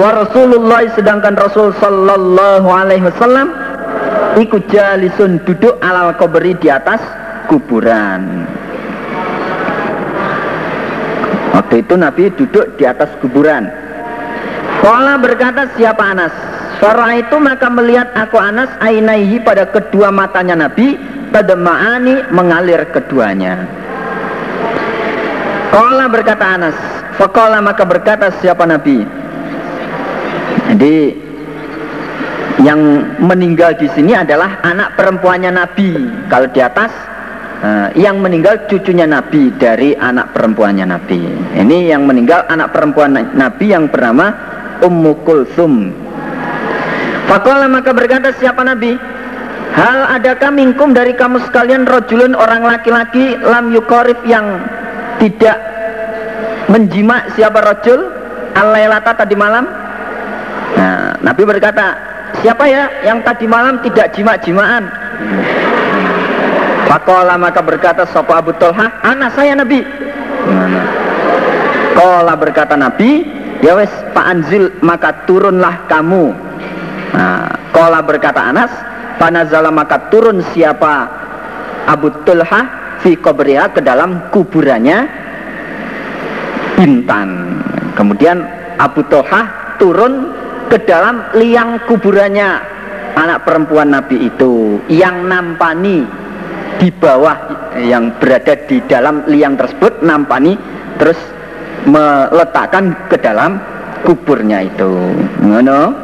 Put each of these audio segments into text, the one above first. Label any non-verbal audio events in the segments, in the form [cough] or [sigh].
wa Rasulullah sedangkan Rasul sallallahu alaihi wasallam iku jalisun duduk alal kubri di atas kuburan. Waktu itu Nabi duduk di atas kuburan. Kala berkata siapa Anas? Farah itu maka melihat aku Anas ainaihi pada kedua matanya Nabi pada ma'ani mengalir keduanya. Kala berkata Anas Fakala maka berkata siapa Nabi Jadi yang meninggal di sini adalah anak perempuannya Nabi. Kalau di atas uh, yang meninggal cucunya Nabi dari anak perempuannya Nabi. Ini yang meninggal anak perempuan Nabi yang bernama Ummu Kulsum. Fakola maka berkata siapa Nabi? Hal adakah minkum dari kamu sekalian rojulun orang laki-laki lam yukorif yang tidak menjima siapa rojul alailata tadi malam? Nah, Nabi berkata, siapa ya yang tadi malam tidak jima-jimaan? Fakola maka berkata Sopo Abu Tolha, anak saya Nabi. Kola berkata Nabi, ya wes Pak Anzil maka turunlah kamu. Nah, Kola berkata Anas, panazala maka turun siapa Abu Tulha fi kobriha ke dalam kuburannya Bintan. Kemudian Abu Tulha turun ke dalam liang kuburannya. Anak perempuan Nabi itu yang nampani di bawah yang berada di dalam liang tersebut nampani terus meletakkan ke dalam kuburnya itu. Ngono.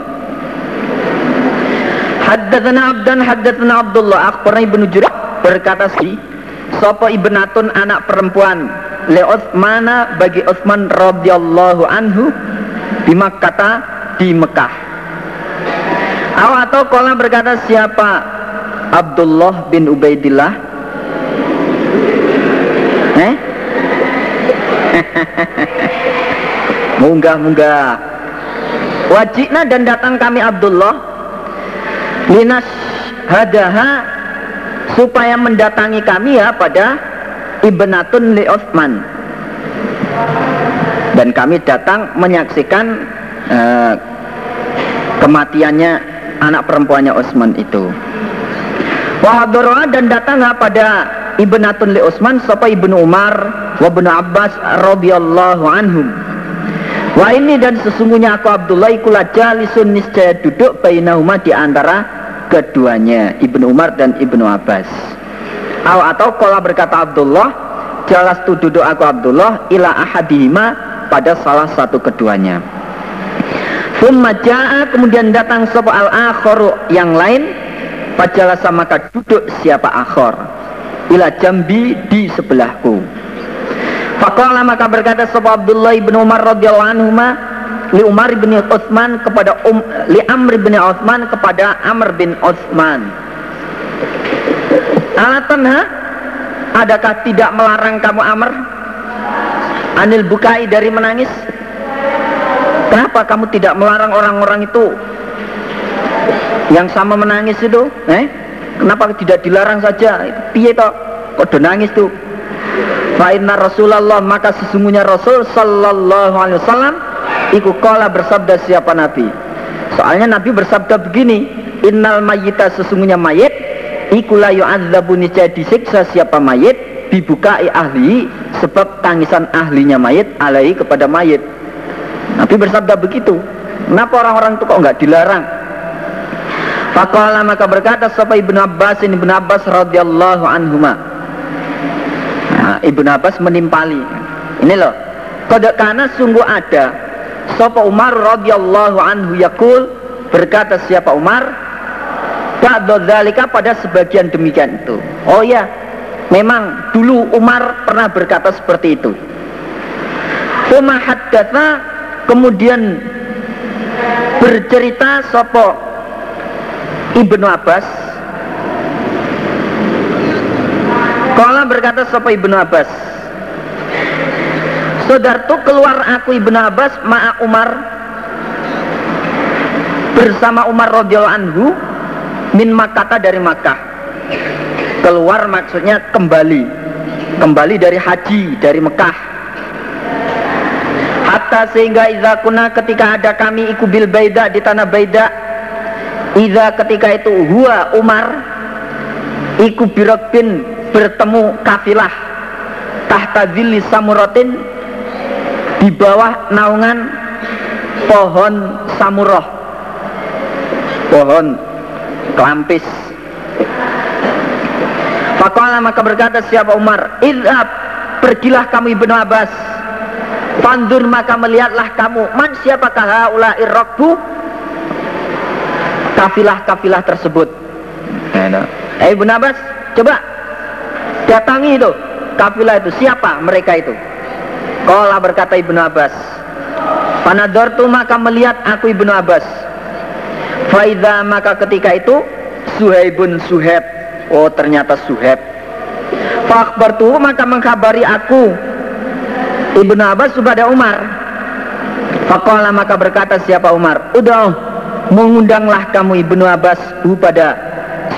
Haddatsana Abdan haddatsana Abdullah. Akhbarana Ibnu Jurayj berkata si sapa ibnatun anak perempuan? Li Utsmana bagi Utsman radhiyallahu anhu di Makkah di Mekah. Atau kola berkata siapa Abdullah bin Ubaidillah? Eh? [laughs] munggah munggah. Wajibna dan datang kami Abdullah linas hadaha supaya mendatangi kami ya pada ibnatun li Utsman dan kami datang menyaksikan uh, kematiannya anak perempuannya Utsman itu. Wahadoroa dan datanglah pada ibnatun li Utsman sapa ibnu Umar wa ibnu Abbas radhiyallahu anhum. Wa ini dan sesungguhnya aku Abdullah ikula jalisun niscaya duduk bainahuma di antara keduanya Ibnu Umar dan Ibnu Abbas. Aw atau kala berkata Abdullah jelas tu duduk aku Abdullah ila ahadihima pada salah satu keduanya. Thumma ja'a kemudian datang sapa al akharu yang lain. Fajalasa maka duduk siapa akhor Ila jambi di sebelahku. Faqala maka berkata sapa Abdullah ibn Umar radhiyallahu anhu li Umar bin Utsman kepada um, li Amr bin Utsman kepada Amr bin Utsman. Alatan ha? Adakah tidak melarang kamu Amr? Anil bukai dari menangis Kenapa kamu tidak melarang orang-orang itu yang sama menangis itu? Eh? Kenapa tidak dilarang saja? Piye toh? Kok nangis tuh? Fa'inna Rasulullah maka sesungguhnya Rasul Sallallahu Alaihi Wasallam Iku kola bersabda siapa Nabi Soalnya Nabi bersabda begini Innal mayita sesungguhnya mayit Iku la yu'adzabu niscaya disiksa siapa mayit Dibukai ahli Sebab tangisan ahlinya mayit alaihi kepada mayit Nabi bersabda begitu. Kenapa orang-orang itu kok nggak dilarang? Fakallah maka berkata sapa Ibnu Abbas ini Ibnu Abbas radhiyallahu anhuma. Nah, Ibnu Abbas menimpali. Ini loh. Kode karena sungguh ada sapa Umar radhiyallahu anhu yakul berkata siapa Umar Ba'da dzalika pada sebagian demikian itu. Oh ya, memang dulu Umar pernah berkata seperti itu. Uma haddatha kemudian bercerita sopo Ibnu Abbas. Kala berkata sopo Ibnu Abbas Saudartu keluar aku Ibnu Abbas ma'a Umar bersama Umar radhiyallahu anhu min Makkah dari Makkah. Keluar maksudnya kembali kembali dari haji dari Mekah hatta sehingga idza kuna ketika ada kami iku bil baida di tanah baida idza ketika itu huwa Umar iku birokbin bertemu kafilah tahta zilli samuratin di bawah naungan pohon samuroh pohon kelampis. Fakola maka berkata siapa Umar? Idhab pergilah kamu Ibnu Abbas Fandur maka melihatlah kamu. Man siapakah haula irrokbu Kafilah-kafilah tersebut. Eh Ibnu Abbas Coba. Datangi itu. Kafilah itu. Siapa mereka itu? Kola berkata Ibnu Abbas. Panadortu maka melihat aku Ibnu Abbas. Faida maka ketika itu Suhaibun Suhaib. Oh ternyata Suheb Fakbartu maka mengkabari aku Ibnu Abbas kepada Umar. Fakola maka berkata siapa Umar? Udah mengundanglah kamu Ibnu Abbas pada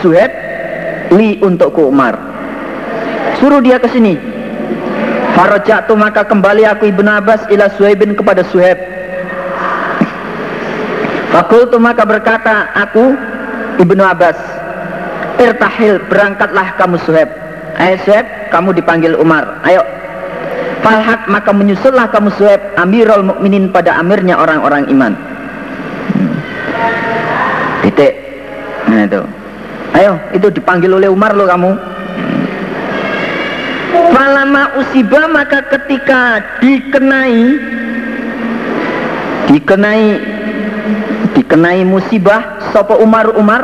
Suheb Li untukku Umar. Suruh dia ke sini. Farojatu maka kembali aku Ibnu Abbas ila Suhaibin kepada Suheb Fakultu maka berkata aku Ibnu Abbas Irtahil berangkatlah kamu Suheb Ayo Suheb kamu dipanggil Umar. Ayo Falhak maka menyusullah kamu Suheb Amirul Mukminin pada amirnya orang-orang iman. Hmm. Titik. Nah itu. Ayo itu dipanggil oleh Umar lo kamu. Hmm. Falama usibah maka ketika dikenai Dikenai Dikenai musibah Sopo Umar Umar?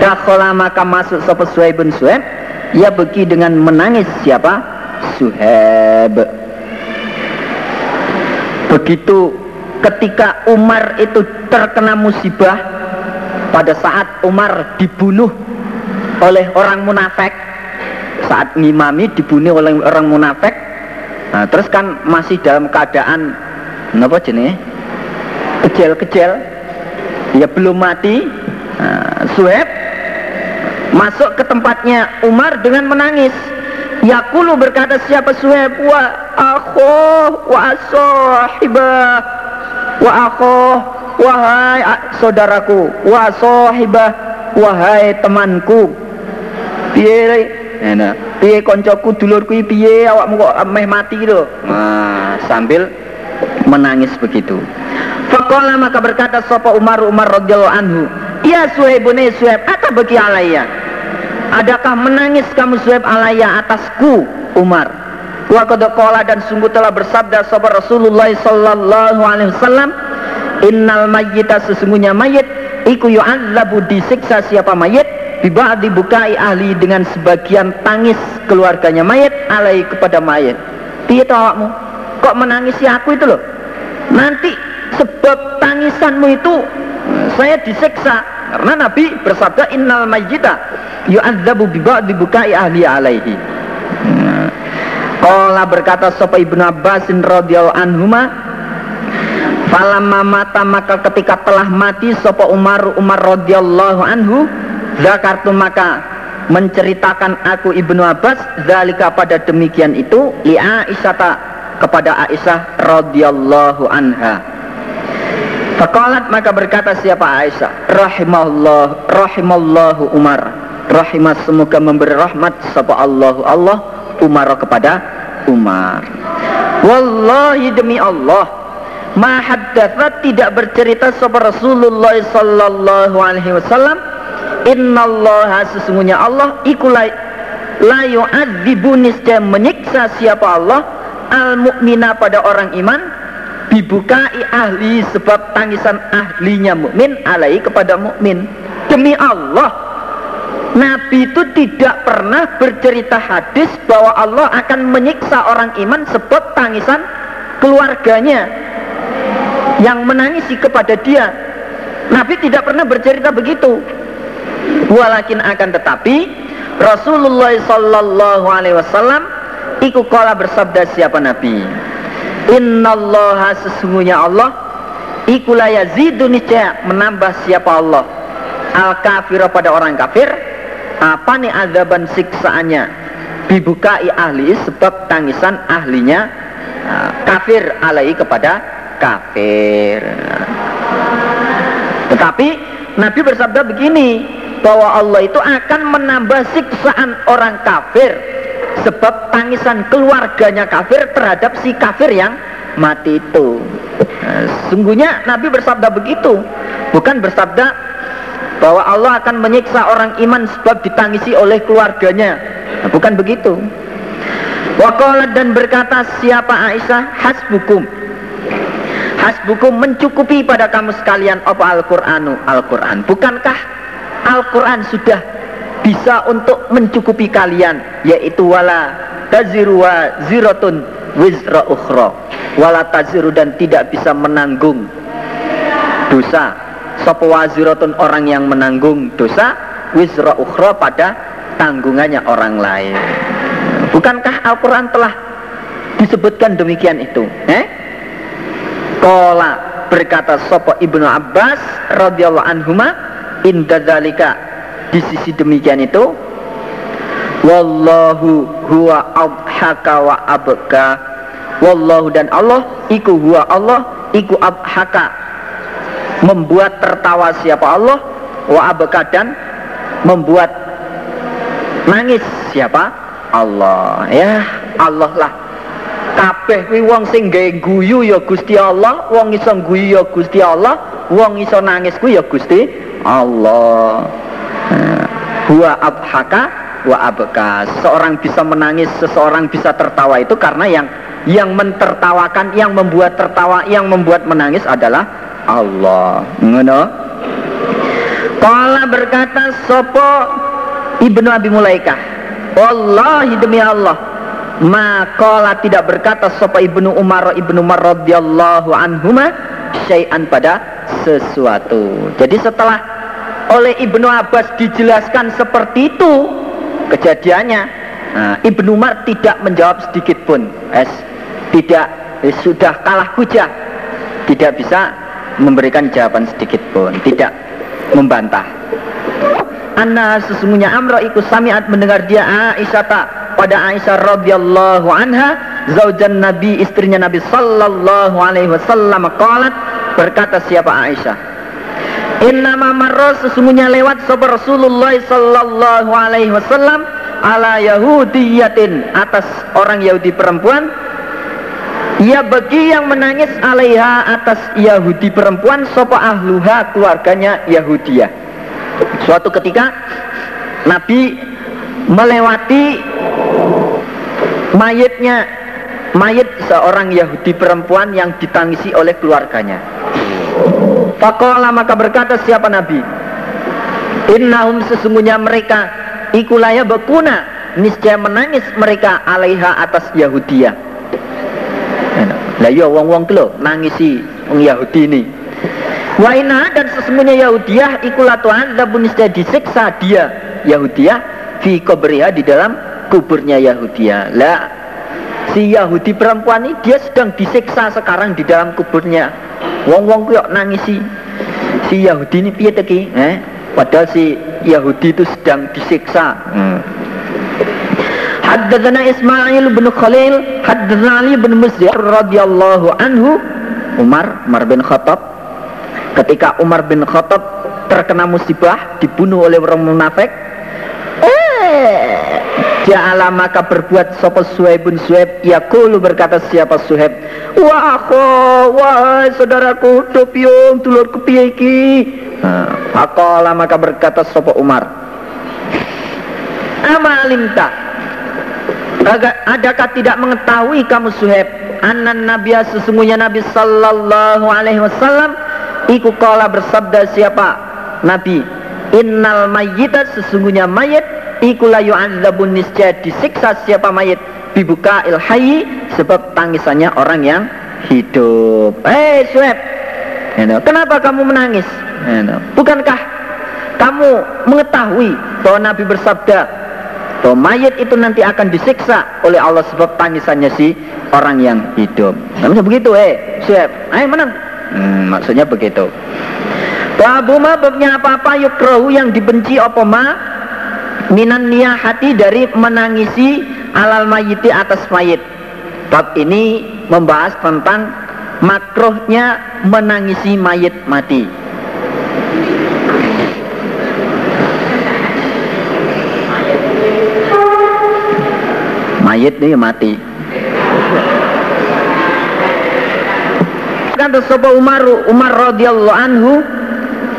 Dakhola maka masuk sopa bin Suhaib Ia pergi dengan menangis siapa? Suhaib. Begitu ketika Umar itu terkena musibah Pada saat Umar dibunuh oleh orang munafik Saat ngimami dibunuh oleh orang munafik Nah, terus kan masih dalam keadaan apa jenis kecil-kecil. Ya belum mati. Nah, Suheb masuk ke tempatnya Umar dengan menangis. Yakulu berkata siapa Suhaib? Wa akhoh wa sahibah wa akhoh wahai saudaraku wa sahibah wahai temanku. Piye enak. Piye koncoku dulurku piye? Awakmu kok meh mati lho? Nah, sambil menangis begitu. Fakola maka berkata sopa Umar? Umar radhiyallahu anhu Ya Suhaib Ata bagi alaiya Adakah menangis kamu Suhaib alaiya atasku Umar? Wa kodokola dan sungguh telah bersabda sahabat Rasulullah sallallahu alaihi wasallam Innal mayyita sesungguhnya mayit Iku yu'adzabu disiksa siapa mayit Biba dibukai ahli dengan sebagian tangis keluarganya mayit alai kepada mayit. Tidak awakmu? Kok menangisi aku itu loh? Nanti sebab tangisanmu itu saya disiksa karena Nabi bersabda innal mayyita yu'adzabu bi ba'di bukai ahli alaihi. Qala berkata sapa Ibnu Abbas radhiyallahu anhuma Falamma mata maka ketika telah mati sapa Umar Umar radhiyallahu anhu zakartu maka menceritakan aku Ibnu Abbas zalika pada demikian itu li Aisyah kepada Aisyah radhiyallahu anha Fakalat maka berkata siapa Aisyah? Rahimahullah Rahimallahu Umar. Rahimah semoga memberi rahmat Sapa Allahu Allah Umar kepada Umar. Wallahi demi Allah Mahaddathat tidak bercerita Sapa Rasulullah Sallallahu alaihi wasallam Innallaha sesungguhnya Allah Ikulai La yu'adzibu niscaya menyiksa siapa Allah Al-mu'mina pada orang iman dibukai ahli sebab tangisan ahlinya mukmin alai kepada mukmin. Demi Allah Nabi itu tidak pernah bercerita hadis bahwa Allah akan menyiksa orang iman sebab tangisan keluarganya yang menangisi kepada dia. Nabi tidak pernah bercerita begitu. Walakin akan tetapi Rasulullah sallallahu alaihi wasallam ikut kala bersabda siapa Nabi Innallaha sesungguhnya Allah. Ikulah yazidu niscaya menambah siapa Allah. Al kafir pada orang kafir. Apa nih azaban siksaannya? Dibukai ahli sebab tangisan ahlinya nah, kafir alai kepada kafir. Tetapi Nabi bersabda begini bahwa Allah itu akan menambah siksaan orang kafir sebab tangisan keluarganya kafir terhadap si kafir yang mati itu. Nah, sungguhnya Nabi bersabda begitu. Bukan bersabda bahwa Allah akan menyiksa orang iman sebab ditangisi oleh keluarganya. Nah, bukan begitu. Waqalat dan berkata siapa Aisyah? Hasbukum. Hasbukum mencukupi pada kamu sekalian. Apa Al-Qur'anu? Al-Qur'an. Bukankah Al-Quran sudah bisa untuk mencukupi kalian yaitu wala taziru wa ziratun wizra ukhra. Wala taziru dan tidak bisa menanggung dosa. Sapa waziratun orang yang menanggung dosa wizra ukhra pada tanggungannya orang lain. Bukankah Al-Quran telah disebutkan demikian itu? Eh? Kola berkata sopo ibnu Abbas radhiyallahu anhuma inda dzalika di sisi demikian itu wallahu huwa abhaka wa abka. Wallahu dan Allah iku huwa Allah iku abhaka. Membuat tertawa siapa Allah wa abka dan membuat nangis siapa Allah. Ya Allah lah. Kabeh kuwi wong sing gawe guyu ya Gusti Allah wong iso guyu ya Gusti Allah wong iso nangis kuwi ya Gusti Allah Huwa abhaka wa abka Seorang bisa menangis, seseorang bisa tertawa itu karena yang yang mentertawakan, yang membuat tertawa, yang membuat menangis adalah Allah. Ngono. Kala berkata sopo Ibnu Abi Mulaikah. Wallahi demi Allah. Maka tidak berkata sopo Ibnu Umar Ibnu Umar radhiyallahu anhuma syai'an pada sesuatu. Jadi setelah oleh Ibnu Abbas dijelaskan seperti itu kejadiannya, nah, Ibnu Umar tidak menjawab sedikit pun. Es, tidak es, sudah kalah hujah, tidak bisa memberikan jawaban sedikit pun, tidak membantah. Anna sesungguhnya Amro ikut samiat mendengar dia Aisyah tak pada Aisyah radhiyallahu anha zaujan Nabi istrinya Nabi sallallahu alaihi wasallam qalat berkata siapa Aisyah Innama marra sesungguhnya lewat sahabat Rasulullah sallallahu alaihi wasallam ala yahudiyatin atas orang Yahudi perempuan. Ya bagi yang menangis alaiha atas Yahudi perempuan sopa ahluha keluarganya Yahudiyah. Suatu ketika Nabi melewati mayatnya mayat seorang Yahudi perempuan yang ditangisi oleh keluarganya Fakola maka berkata siapa Nabi? Innahum sesungguhnya mereka Ikulaya bekuna Niscaya menangis mereka alaiha atas Yahudia Lah ya wong-wong kelo Nangisi wong Yahudi ini. Wa dan sesungguhnya Yahudiah Ikulah Tuhan Dabun niscaya disiksa dia Yahudiah Fi kobriha di dalam kuburnya Yahudia Lah si Yahudi perempuan ini dia sedang disiksa sekarang di dalam kuburnya Wong-wong kuyok nangisi si Yahudi ini piye teki? Eh? Padahal si Yahudi itu sedang disiksa. Hmm. Haddatsana Ismail bin Khalil, haddatsana Ali bin Muslim radhiyallahu anhu Umar, Umar bin Khattab ketika Umar bin Khattab terkena musibah dibunuh oleh orang munafik Ja'ala maka berbuat sapa Suhaibun Suhaib. Yakulu berkata siapa Suhaib? Wah akho wahai saudaraku Dopiung tulur kepiye iki? Akola maka berkata sapa Umar Ama alimta Adakah tidak mengetahui kamu Suhaib? Anan Nabi sesungguhnya Nabi Sallallahu Alaihi Wasallam Iku kala bersabda siapa? Nabi Innal mayyita sesungguhnya mayit Ikulah yu'adzabun niscaya disiksa siapa mayit Bibuka ilhayi Sebab tangisannya orang yang hidup hey, Sueb Kenapa kamu menangis Bukankah kamu mengetahui bahwa Nabi bersabda bahwa mayat itu nanti akan disiksa oleh Allah sebab tangisannya si orang yang hidup. Namanya begitu, eh, siap. Ayo menang. Hmm, maksudnya begitu. Babu ma apa-apa yukrohu yang dibenci apa ma minan hati dari menangisi alal mayiti atas mayit Bab ini membahas tentang makrohnya menangisi mayit mati. Mayit nih mati. Kata Sopo Umar Umar radhiyallahu anhu,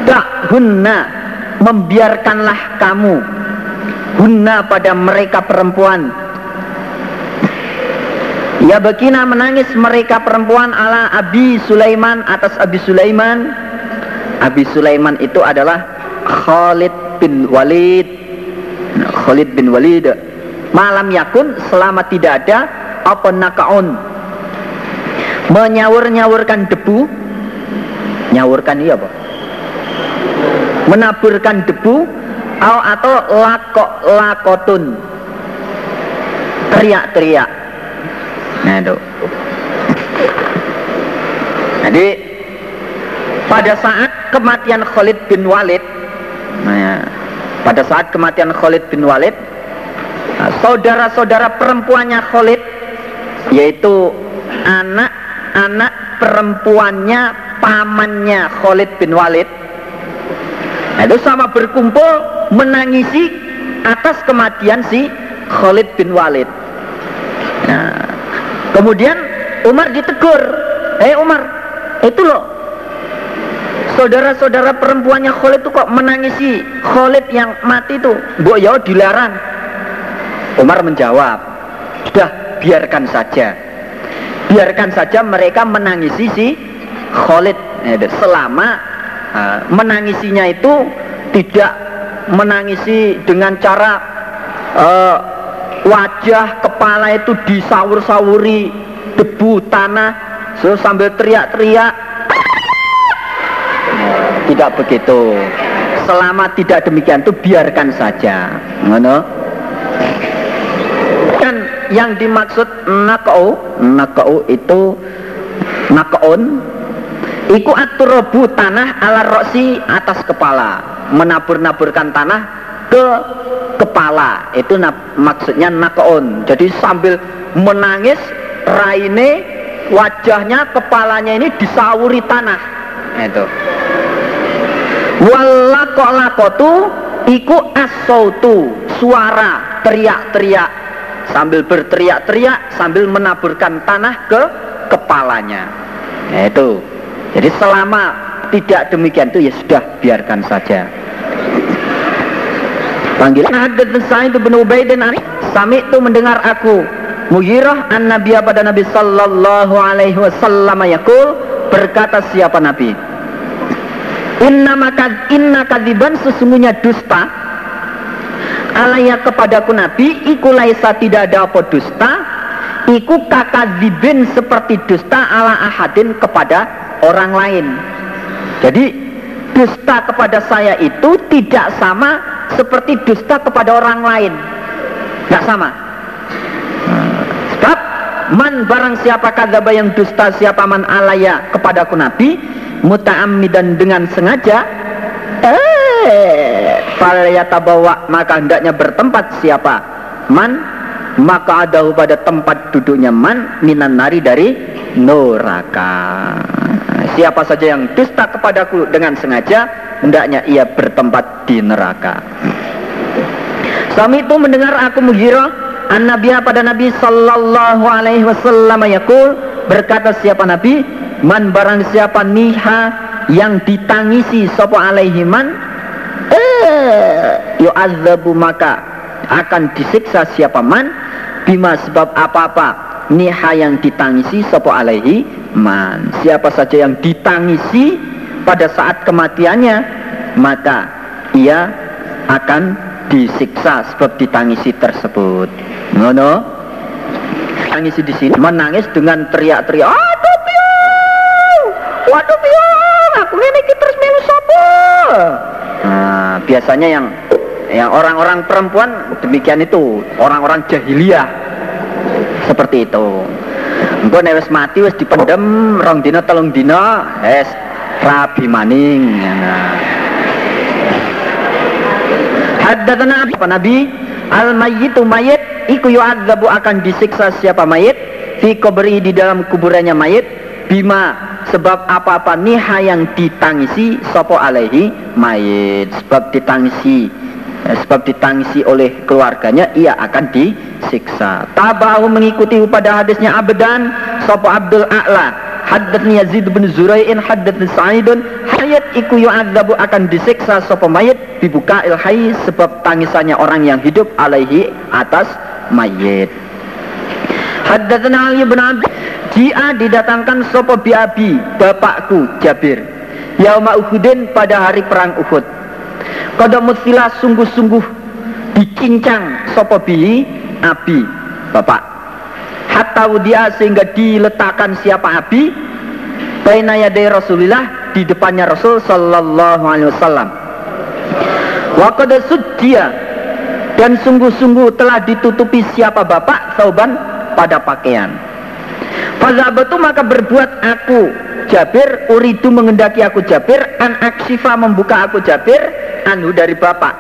tak hunna membiarkanlah kamu hunna pada mereka perempuan Ya bekina menangis mereka perempuan ala Abi Sulaiman atas Abi Sulaiman. Abi Sulaiman itu adalah Khalid bin Walid. Khalid bin Walid. Malam yakun selama tidak ada apa nakaun. Menyawur-nyawurkan debu. Nyawurkan iya apa? Menaburkan debu atau lakok lakotun. Teriak-teriak Nah itu. [laughs] Jadi pada saat kematian Khalid bin Walid, nah, ya, pada saat kematian Khalid bin Walid, nah, saudara-saudara perempuannya Khalid, yaitu anak-anak perempuannya pamannya Khalid bin Walid, nah, itu sama berkumpul menangisi atas kematian si Khalid bin Walid. Nah, Kemudian Umar ditegur, "Eh Umar, itu loh saudara-saudara perempuannya Khalid itu kok menangisi Khalid yang mati itu. Bu ya dilarang." Umar menjawab, "Sudah, biarkan saja. Biarkan saja mereka menangisi si Khalid eh, selama menangisinya itu tidak menangisi dengan cara uh, wajah kepala itu disawur-sawuri debu tanah so, sambil teriak-teriak. Tidak begitu. Selama tidak demikian itu biarkan saja. Ngono. Kan yang dimaksud nakau nakau itu nakaun iku aturobu tanah ala roksi atas kepala. Menabur-naburkan tanah ke kepala. Itu na maksudnya nakaon jadi sambil menangis raine wajahnya kepalanya ini disawuri tanah. Itu. Walakotu iku asautu suara teriak-teriak. Sambil berteriak-teriak sambil menaburkan tanah ke kepalanya. Nah, itu jadi selama tidak demikian itu ya sudah biarkan saja. Panggilan hadat Sa'id bin Ubaidin Sami itu mendengar aku. Mughirah an Nabiya pada Nabi sallallahu alaihi wasallam yakul berkata siapa Nabi? Inna maka inna kadiban sesungguhnya dusta. Alaya kepadaku Nabi iku laisa tidak ada apa dusta. Iku kakadibin seperti dusta ala ahadin kepada orang lain. Jadi dusta kepada saya itu tidak sama seperti dusta kepada orang lain. Nggak sama. Sebab man barang siapa kadzaba yang dusta siapa man alaya kepadaku nabi muta'ammidan dengan sengaja eh tabawa maka hendaknya bertempat siapa man maka ada pada tempat duduknya man minan nari dari neraka. Siapa saja yang dusta kepadaku dengan sengaja hendaknya ia bertempat di neraka. Sami itu mendengar aku mengira an nabiya pada Nabi sallallahu alaihi wasallam? Yakul berkata siapa Nabi man barang siapa niha yang ditangisi sapa alaihi man eh yu'adzabu maka akan disiksa siapa man? Bima sebab apa-apa. Niha yang ditangisi sapa alaihi man. Siapa saja yang ditangisi pada saat kematiannya maka ia akan disiksa sebab ditangisi tersebut. Ngono? Tangisi di sini menangis dengan teriak-teriak aduh piung waduh piung aku ini terus melu sopo nah biasanya yang yang orang-orang perempuan demikian itu. Orang-orang jahiliyah. Seperti itu. Engko nek mati wis dipendem rong dina telung dina es rabi maning. Nah. apa Nabi al mayyitu mayit iku yu'adzabu akan disiksa siapa mayit? Fi kubri di dalam kuburannya mayit. Bima sebab apa-apa niha yang ditangisi sopo alaihi mayit. Sebab ditangisi eh, sebab ditangisi oleh keluarganya ia akan disiksa. Tabahu mengikuti pada hadisnya abedan sopo Abdul A'la Haddatni Yazid bin Zurai'in haddatni Sa'idun hayat iku yu'adzabu akan disiksa sapa mayit dibuka ilhai sebab tangisannya orang yang hidup alaihi atas mayit. Haddatsana Ali bin Abi Jia didatangkan sapa biabi bapakku Jabir Yauma Uhudin pada hari perang Uhud Kada musila sungguh-sungguh dicincang sapa bi abi bapak. Hatta wudia sehingga diletakkan siapa Abi? Baina yaday Rasulillah di depannya Rasul sallallahu alaihi wasallam. Wa qad suddiya. Dan sungguh-sungguh telah ditutupi siapa bapak? Sauban pada pakaian Fazabatu maka berbuat aku Jabir uridu mengendaki aku Jabir an aksifa membuka aku Jabir anu dari bapak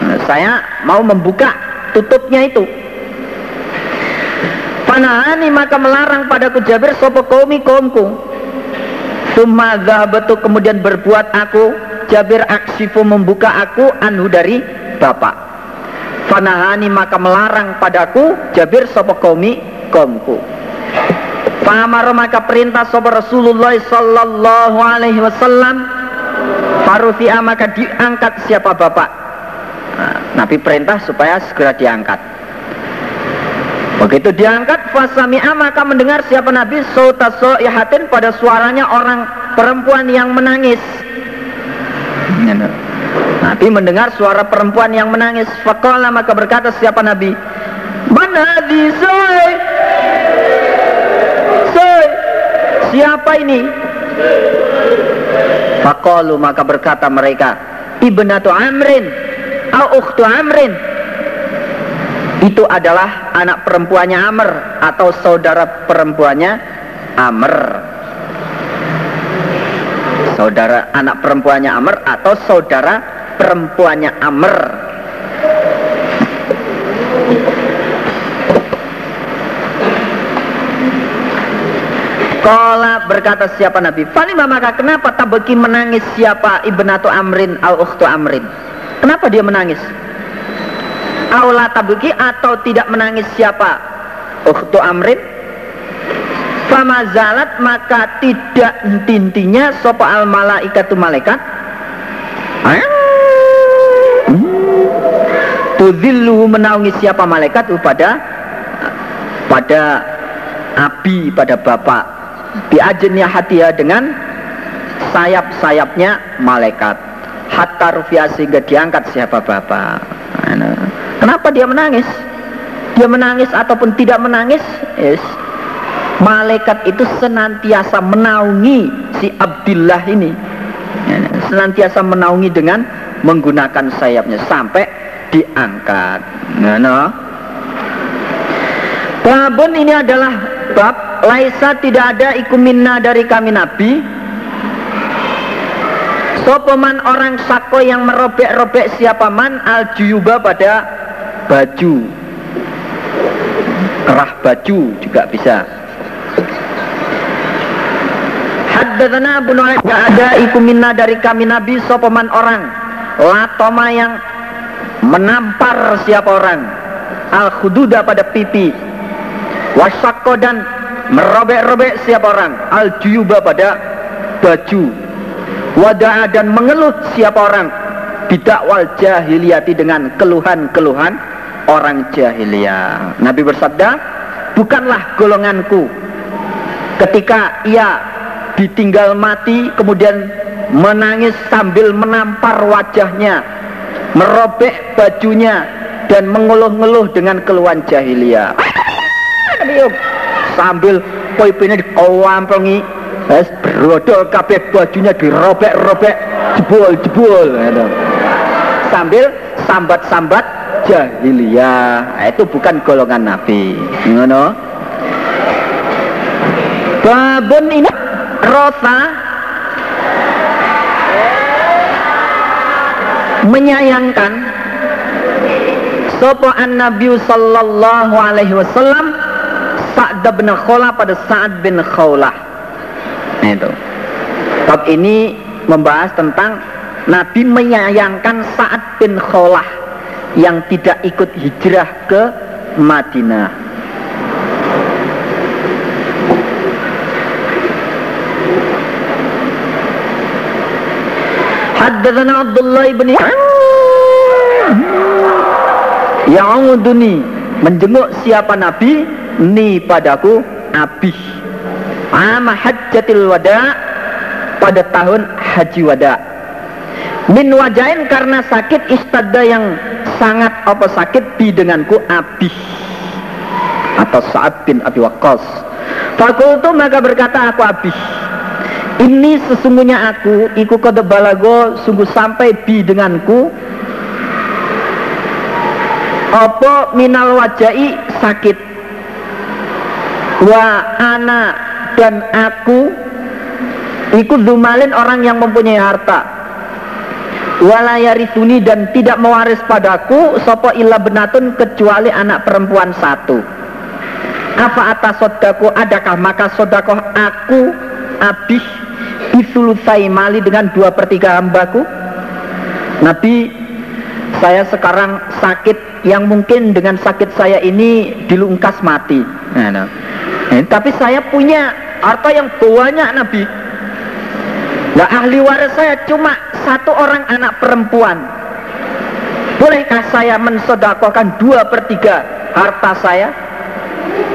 nah, saya mau membuka tutupnya itu Panahani maka melarang padaku Jabir sopo kaumi kaumku. Summa zahabatu kemudian berbuat aku Jabir aksifu membuka aku anu dari bapak. Fanahani maka melarang padaku Jabir sopo kaumi kaumku. Fahamar maka perintah sopo Rasulullah sallallahu alaihi wasallam. Farufi'a maka diangkat siapa bapak? Nah, Nabi perintah supaya segera diangkat. Begitu diangkat fasami'a maka mendengar siapa Nabi? Sautaso ihatin pada suaranya orang perempuan yang menangis. Nabi mendengar suara perempuan yang menangis. Fakola maka berkata siapa Nabi, mana di siapa ini? Fakolu maka berkata mereka, ibnatu Amrin, au ukhtu Amrin, itu adalah anak perempuannya Amr atau saudara perempuannya Amr. Saudara anak perempuannya Amr atau saudara perempuannya Amr Kala berkata siapa Nabi? Falima maka kenapa tabeki menangis? Siapa? Ibnatu Amrin al ukhtu Amrin. Kenapa dia menangis? Aula tabuki atau tidak menangis? Siapa? Ukhtu Amrin. Fama zalat maka tidak intinya sopa al malaikatu malaikat Tudhilluhu menaungi siapa malaikat? Pada pada abi pada bapak biajennya hatiya dengan sayap-sayapnya malaikat hatta rufiah sehingga diangkat siapa bapak Kenapa dia menangis? Dia menangis ataupun tidak menangis, yes. malaikat itu senantiasa menaungi si Abdullah ini. Ya, senantiasa menaungi dengan menggunakan sayapnya sampai diangkat. Nah, no. Babun ini adalah bab laisa tidak ada ikuminna dari kami Nabi. Sopoman orang sako yang merobek-robek siapa man? Al juyuba pada baju. Kerah baju juga bisa. Haddatsana Abu Nu'aim ada iku minna dari kami Nabi sopaman orang. Latoma yang menampar siapa orang. Al khududa pada pipi. Wasakko dan merobek-robek siapa orang. Al juyuba pada baju. Wada'a dan mengeluh siapa orang. Bidakwal jahiliyati dengan keluhan-keluhan orang jahiliyah. Nabi bersabda, bukanlah golonganku. Ketika ia ditinggal mati kemudian menangis sambil menampar wajahnya, merobek bajunya dan mengeluh-ngeluh dengan keluhan jahiliyah. Sambil poipine dikowamplengi, es brodol kabeh bajunya dirobek-robek, jebol-jebol Sambil sambat-sambat jahiliyah. Nah, itu bukan golongan nabi ngono. Babun ini rosa. Menyayangkan sopo an nabi sallallahu alaihi wasallam Sa'd bin Khawlah pada Sa'ad bin Khawlah. Nah itu. Bab ini membahas tentang Nabi menyayangkan Sa'ad bin Khawlah yang tidak ikut hijrah ke Madinah. Haddatsana Abdullah bin Ya'uduni menjenguk siapa Nabi ni padaku abih Ama hajjatil wada pada tahun haji wada. Min wajain karena sakit istada yang sangat apa sakit bi denganku abih atau Sa'ad bin Abi Waqqas. Fakultu maka berkata aku abih ini sesungguhnya aku iku kode balago sungguh sampai bi denganku. Apa minal wajai sakit wa ana dan aku ikut dumalin orang yang mempunyai harta. Walayarisuni dan tidak mewaris padaku sopo illa benatun kecuali anak perempuan satu. Apa atas sodaku adakah? Maka sodakoh aku habis isulusai mali dengan dua per tiga hambaku. Nabi saya sekarang sakit yang mungkin dengan sakit saya ini dilungkas mati. Nah, nah. Eh, tapi saya punya harta yang banyak Nabi. Nah ahli waris saya cuma satu orang anak perempuan. Bolehkah saya mensodakokan dua per tiga harta saya?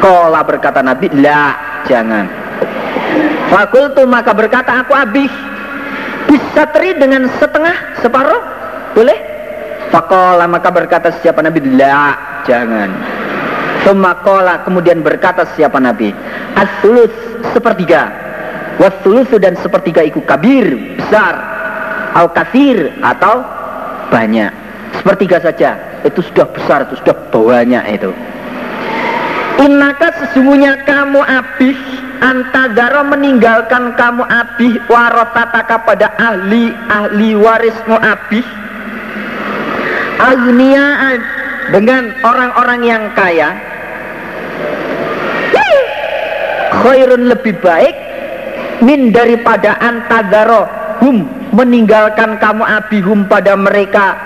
Kola berkata Nabi, lah jangan. Fakultu maka berkata aku habis. Bisa teri dengan setengah separuh? Boleh? Fakola maka berkata siapa Nabi la jangan Semakola kemudian berkata siapa Nabi As-sulus sepertiga Was-sulus dan sepertiga itu kabir besar Al kasir atau banyak. Sepertiga saja Itu sudah besar, itu sudah banyak itu. Innaka sesungguhnya kamu habis antadaro meninggalkan kamu abih warotataka pada ahli ahli warismu abih agniaan dengan orang-orang yang kaya khairun lebih baik min daripada antadaro hum meninggalkan kamu abihum pada mereka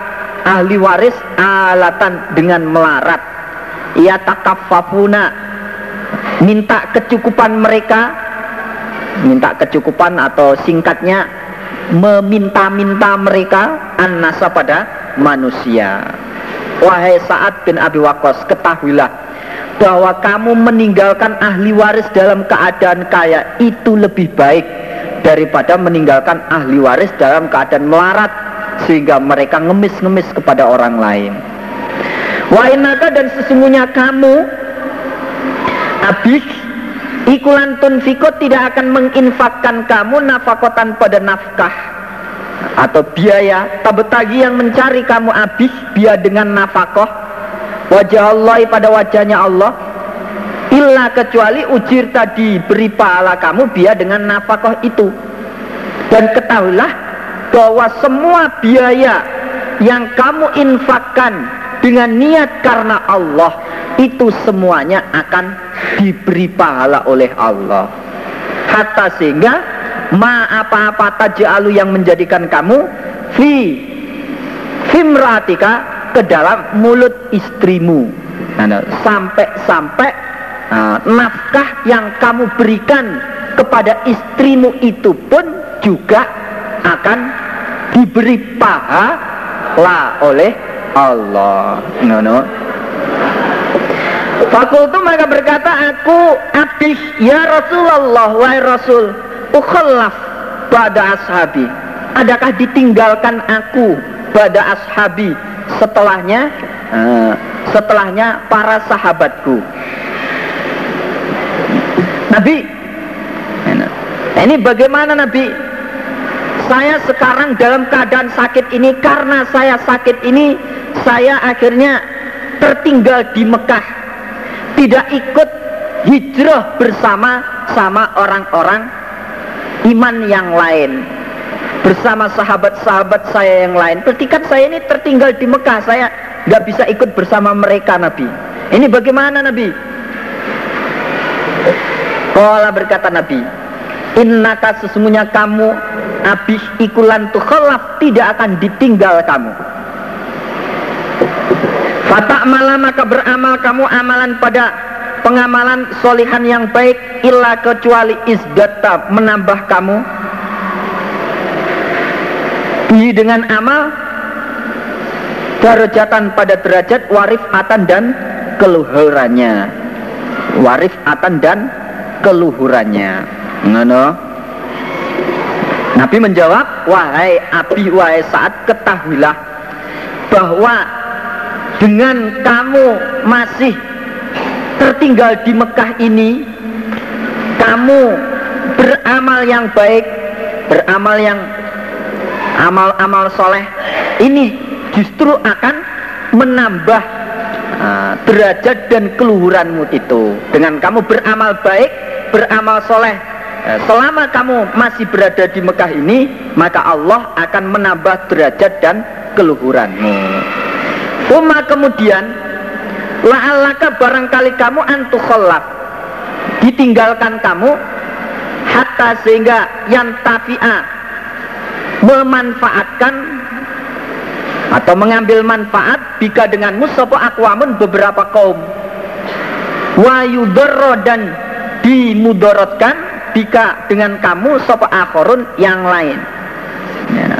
ahli waris alatan dengan melarat. Ya takafafuna minta kecukupan mereka minta kecukupan atau singkatnya meminta-minta mereka an-nasa pada manusia. Wahai saat bin Abi Waqqas ketahuilah bahwa kamu meninggalkan ahli waris dalam keadaan kaya itu lebih baik daripada meninggalkan ahli waris dalam keadaan melarat sehingga mereka ngemis-ngemis kepada orang lain. Wainaka dan sesungguhnya kamu Abis Ikulan tunfiko tidak akan menginfakkan kamu nafakotan pada nafkah Atau biaya Tabetagi yang mencari kamu habis Biar dengan nafakoh Wajah Allah pada wajahnya Allah. Illa kecuali ujir tadi Beri pahala kamu biar dengan nafakoh itu. Dan ketahuilah Bahwa semua biaya Yang kamu infakkan Dengan niat karena Allah Itu semuanya akan diberi pahala oleh Allah. Hatta sehingga ma apa-apa taj'alu yang menjadikan kamu fi fimratika ke dalam mulut istrimu. Sampai-sampai nah, nafkah yang kamu berikan kepada istrimu itu pun juga akan diberi pahala oleh Allah. No, no. Fakultu mereka berkata aku abis ya Rasulullah wahai Rasul ukhallaf pada ashabi. Adakah ditinggalkan aku pada ashabi setelahnya uh, setelahnya para sahabatku. Nabi ini bagaimana Nabi? Saya sekarang dalam keadaan sakit ini karena saya sakit ini saya akhirnya tertinggal di Mekah. Tidak ikut hijrah bersama sama orang-orang iman yang lain bersama sahabat-sahabat saya yang lain. Berarti kan saya ini tertinggal di Mekah. Saya nggak bisa ikut bersama mereka Nabi. Ini bagaimana Nabi? Kala berkata Nabi, Innaka sesungguhnya kamu abis ikulan tukhalaf tidak akan ditinggal kamu. Fatak malam maka beramal kamu amalan pada pengamalan solihan yang baik illa kecuali isdata menambah kamu Bi dengan amal darajatan pada derajat warif atan dan keluhurannya. Warif atan dan keluhurannya. Ngono. Nabi menjawab wahai api wahai saat ketahuilah bahwa dengan kamu masih tertinggal di Mekah ini kamu beramal yang baik beramal yang amal-amal soleh ini justru akan menambah uh, derajat dan keluhuranmu itu. Dengan kamu beramal baik beramal soleh uh, selama kamu masih berada di Mekah ini maka Allah akan menambah derajat dan keluhuranmu. Uma kemudian La'allaka barangkali kamu antukhallaf Ditinggalkan kamu Hatta sehingga yang Memanfaatkan Atau mengambil manfaat Bika denganmu sopo akwamun beberapa kaum Wa yudorro dan dimudorotkan Bika dengan kamu sopo akhorun yang lain ya.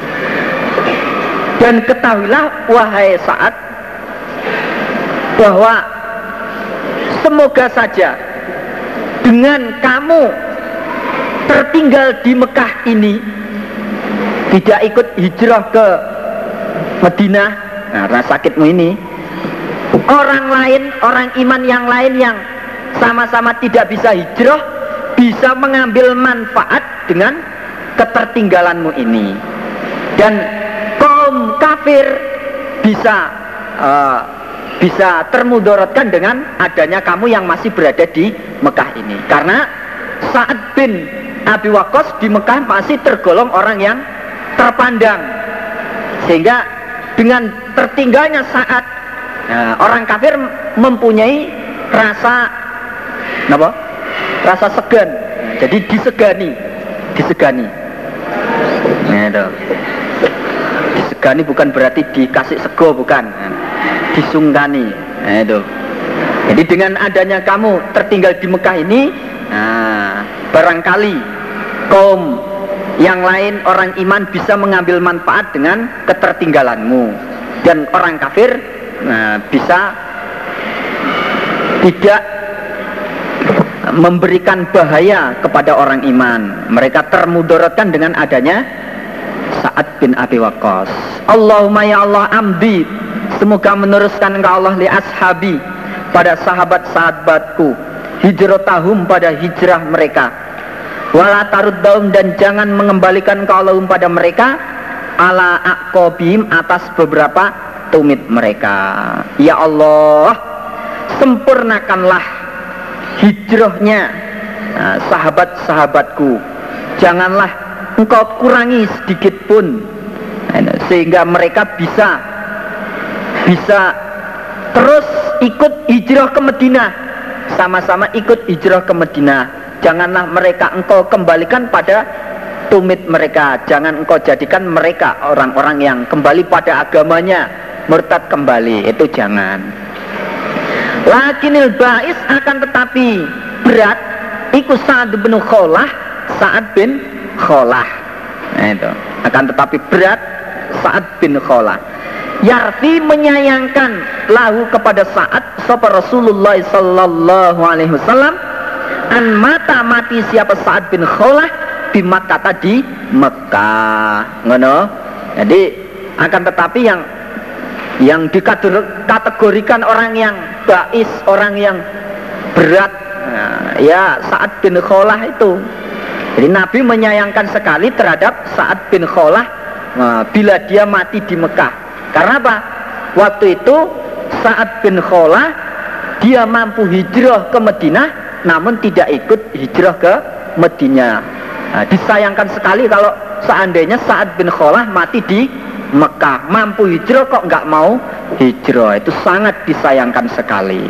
Dan ketahuilah wahai saat bahwa semoga saja dengan kamu tertinggal di Mekah ini tidak ikut hijrah ke Madinah. Nah sakitmu ini. Orang lain orang iman yang lain yang sama-sama tidak bisa hijrah bisa mengambil manfaat dengan ketertinggalanmu ini. Dan kaum kafir bisa uh, bisa termudorotkan dengan adanya kamu yang masih berada di Mekah ini. Karena saat bin Abi Waqqas di Mekah masih tergolong orang yang terpandang. Sehingga dengan tertinggalnya saat nah, orang kafir mempunyai rasa apa? Rasa segan. Jadi disegani, disegani. Nah, itu. Disegani bukan berarti dikasih sego bukan. Disungkani nah, itu jadi dengan adanya kamu tertinggal di Mekah ini nah, barangkali kaum yang lain orang iman bisa mengambil manfaat dengan ketertinggalanmu. Dan orang kafir nah, bisa tidak memberikan bahaya kepada orang iman. Mereka termudorotkan dengan adanya Sa'ad bin Abi Waqqas. Allahumma ya Allah amdi. Semoga meneruskan engkau Allah li ashabi pada sahabat-sahabatku. Tahum pada hijrah mereka wala daum dan jangan mengembalikan Allah pada mereka. Ala akobim atas beberapa tumit mereka. Ya Allah sempurnakanlah hijrahnya nah, sahabat-sahabatku. Janganlah engkau kurangi sedikit pun. Nah, sehingga mereka bisa bisa terus ikut hijrah ke Medina. Sama-sama ikut hijrah ke Medina janganlah mereka engkau kembalikan pada tumit mereka. Jangan engkau jadikan mereka orang-orang yang kembali pada agamanya murtad kembali. Itu jangan. Lakinil ba'is akan tetapi berat ikut Sa'ad bin Kholah Sa'ad bin Kholah. Nah itu. Akan tetapi berat Sa'ad bin Kholah. Yarfi menyayangkan lahu kepada saat sapa Rasulullah sallallahu alaihi wasallam an mata mati siapa Sa'ad bin Kholah di Makkah tadi? Mekah ngono. Jadi akan tetapi yang yang dikategorikan orang yang bais orang yang berat nah, ya Sa'ad bin Kholah itu. Jadi Nabi menyayangkan sekali terhadap Sa'ad bin Kholah nah, bila dia mati di Mekah. Karena apa? Waktu itu saat bin Kholah dia mampu hijrah ke Madinah namun tidak ikut hijrah ke Madinah. Nah, disayangkan sekali kalau seandainya saat bin Kholah mati di Mekah mampu hijrah kok nggak mau hijrah itu sangat disayangkan sekali.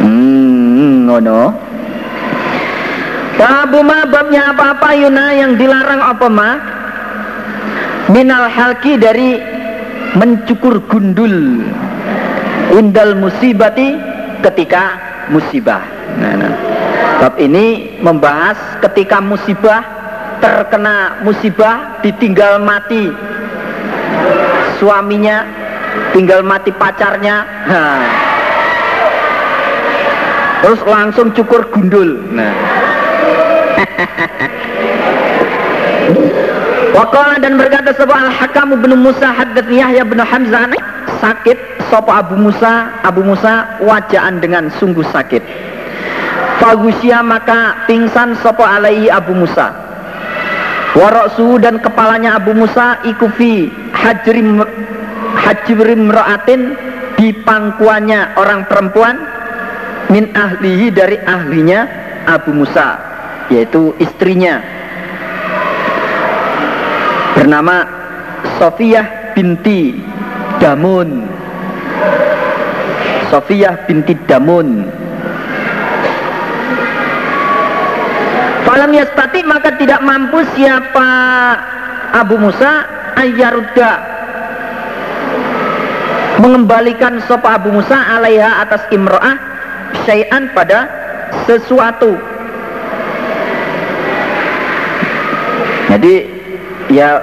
Hmm, ngono. Babu ma babnya apa-apa yuna yang dilarang apa ma Minal halki dari mencukur gundul Indal musibati ketika musibah nah, nah. Bab ini membahas ketika musibah Terkena musibah ditinggal mati. Suaminya Tinggal mati pacarnya. Nah. Terus langsung cukur gundul. Nah. [laughs] Wakola dan berkata sebuah al-hakam bin Musa haddat Yahya bin Hamzah sakit sopo Abu Musa? Abu Musa wajaan dengan sungguh sakit Fagusya maka pingsan sopo alaihi Abu Musa. Waroksu dan kepalanya Abu Musa ikufi hajrim hajrim ra'atin di pangkuannya orang perempuan min ahlihi dari ahlinya Abu Musa yaitu istrinya. Bernama Sofiyah binti Damun. Sofiyah binti Damun Falam yastati maka tidak mampu siapa Abu Musa ayyaruda mengembalikan sopa Abu Musa alaiha atas imro'ah syai'an pada sesuatu Jadi ya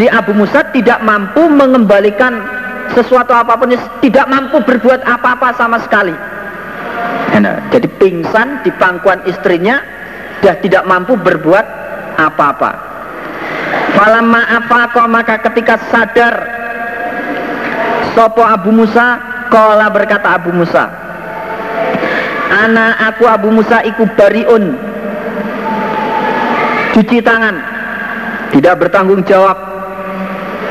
si Abu Musa tidak mampu mengembalikan sesuatu apa pun tidak mampu berbuat apa-apa sama sekali. Nah, jadi pingsan di pangkuan istrinya sudah tidak mampu berbuat apa-apa. Falamma kok maka ketika sadar Sopo Abu Musa? Kola berkata Abu Musa Anak aku Abu Musa iku bariun. Cuci tangan. Tidak bertanggung jawab.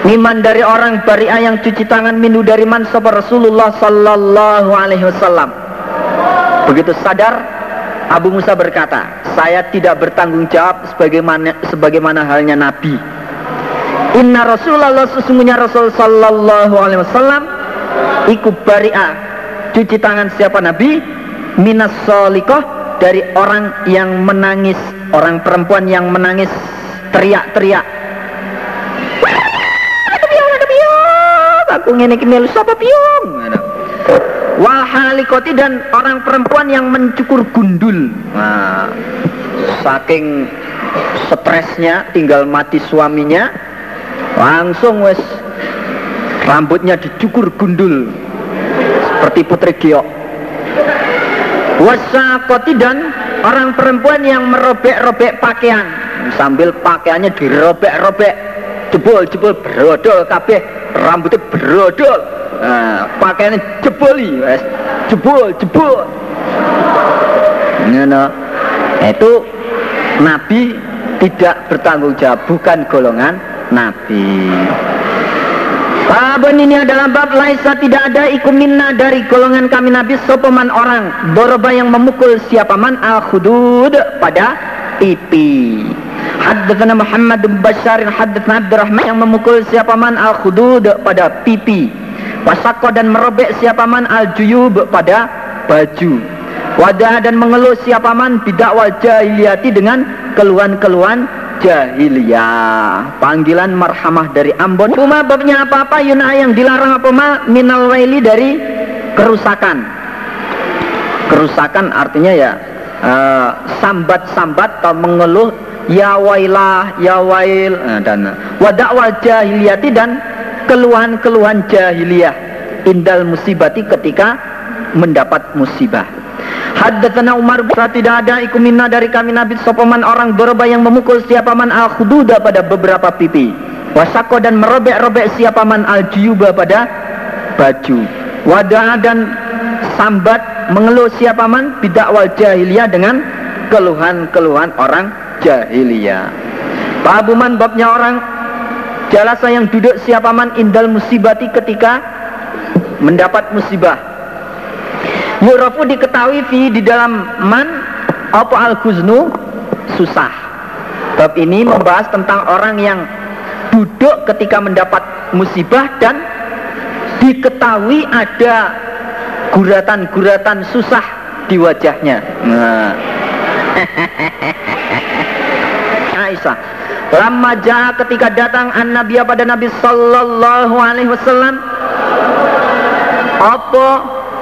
Miman dari orang bari'ah yang cuci tangan minu dari man Rasulullah sallallahu alaihi wasallam. Begitu sadar Abu Musa berkata, saya tidak bertanggung jawab sebagaimana sebagaimana halnya Nabi. Inna Rasulullah sesungguhnya Rasul sallallahu alaihi wasallam ikut bari'ah cuci tangan siapa Nabi? Minas solikoh dari orang yang menangis orang perempuan yang menangis teriak-teriak. Aku ngene melu sapa piung wal halikoti dan orang perempuan yang mencukur gundul. Nah, saking stresnya tinggal mati suaminya langsung wes rambutnya dicukur gundul. Seperti putri giok. Wasakoti dan orang perempuan yang merobek-robek pakaian. Sambil pakaiannya dirobek-robek. Jebol jebol brodol kabeh. Rambutnya brodol nah, pakaiannya jeboli wes jebol jebol. Nah, itu Nabi tidak bertanggung jawab bukan golongan Nabi. Babun ini adalah bab laisa tidak ada minna dari golongan kami Nabi sopaman orang Boroba yang memukul siapa man al khudud pada pipi. Haddatsana Muhammad bin Bashar haddatsana Abdurrahman yang memukul siapa man al khudud pada pipi Wasakko dan merobek siapa man al juyub pada baju. Wadah dan mengeluh siapa man bidak wal jahiliyati dengan keluhan-keluhan jahiliyah. Panggilan marhamah dari Ambon. Uma babnya apa-apa yuna yang dilarang apa ma? Minal waili dari kerusakan. Kerusakan artinya ya uh, sambat-sambat atau mengeluh ya wailah ya wail uh, dan wadakwal jahiliyati dan keluhan-keluhan jahiliyah indal musibati ketika mendapat musibah Haddatsana Umar bin tidak ada iku minna dari kami Nabi sopaman orang berubah yang memukul siapa man al khududa pada beberapa pipi. Wasako dan merobek-robek siapa man al jiyuba pada baju. Wadah dan sambat mengeluh siapa man bidakwal jahiliyah dengan keluhan-keluhan orang jahiliyah. Pabuman babnya orang jalasa yang duduk siapa man indal musibati ketika mendapat musibah Yurafu diketahui fi di dalam man apa al kuznu susah. Bab ini membahas tentang orang yang duduk ketika mendapat musibah dan diketahui ada guratan-guratan susah di wajahnya. Nah, [laughs] Aisyah Lama jaa ketika datang an Nabi pada Nabi Sallallahu Alaihi Wasallam apa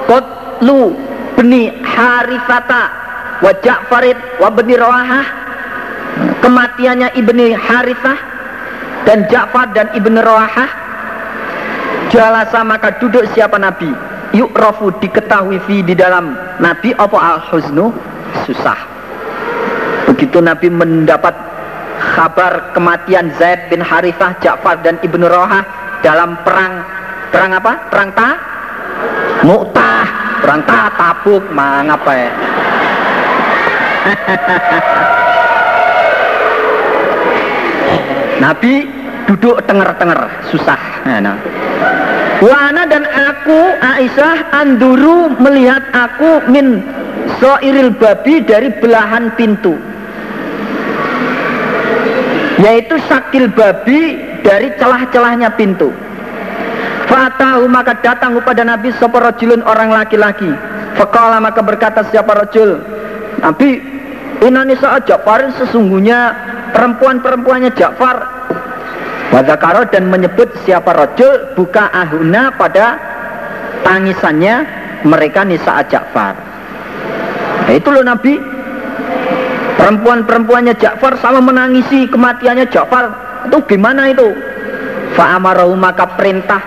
kotlu beni Harifata wa Ja'farid wa Rawahah? Kematiannya ibni Harithah dan Ja'far dan ibni Rawahah. Jalasa maka duduk siapa Nabi? Yuk rofu diketahui fi di dalam Nabi apa al huznu susah. Begitu Nabi mendapat kabar kematian Zaid bin Harithah, Ja'far dan Ibnu Rohah dalam perang perang apa? Perang Ta? Mu'tah, perang Ta, Tabuk, mangapa ya? [laughs] Nabi duduk tenger-tenger, susah. Nah. Wana dan aku Aisyah anduru melihat aku min soiril babi dari belahan pintu yaitu sakil babi dari celah-celahnya pintu Fatahu maka datang kepada Nabi sapa orang laki-laki. Faqala maka berkata siapa rajul? Nabi, inani saat Ja'far sesungguhnya perempuan-perempuannya Ja'far. Wadakaro dan menyebut siapa rajul buka ahuna pada tangisannya mereka nisa Ja'far. Nah, itu loh Nabi Perempuan-perempuannya Ja'far sama menangisi kematiannya Ja'far. Itu gimana itu? Fa'amarahu maka perintah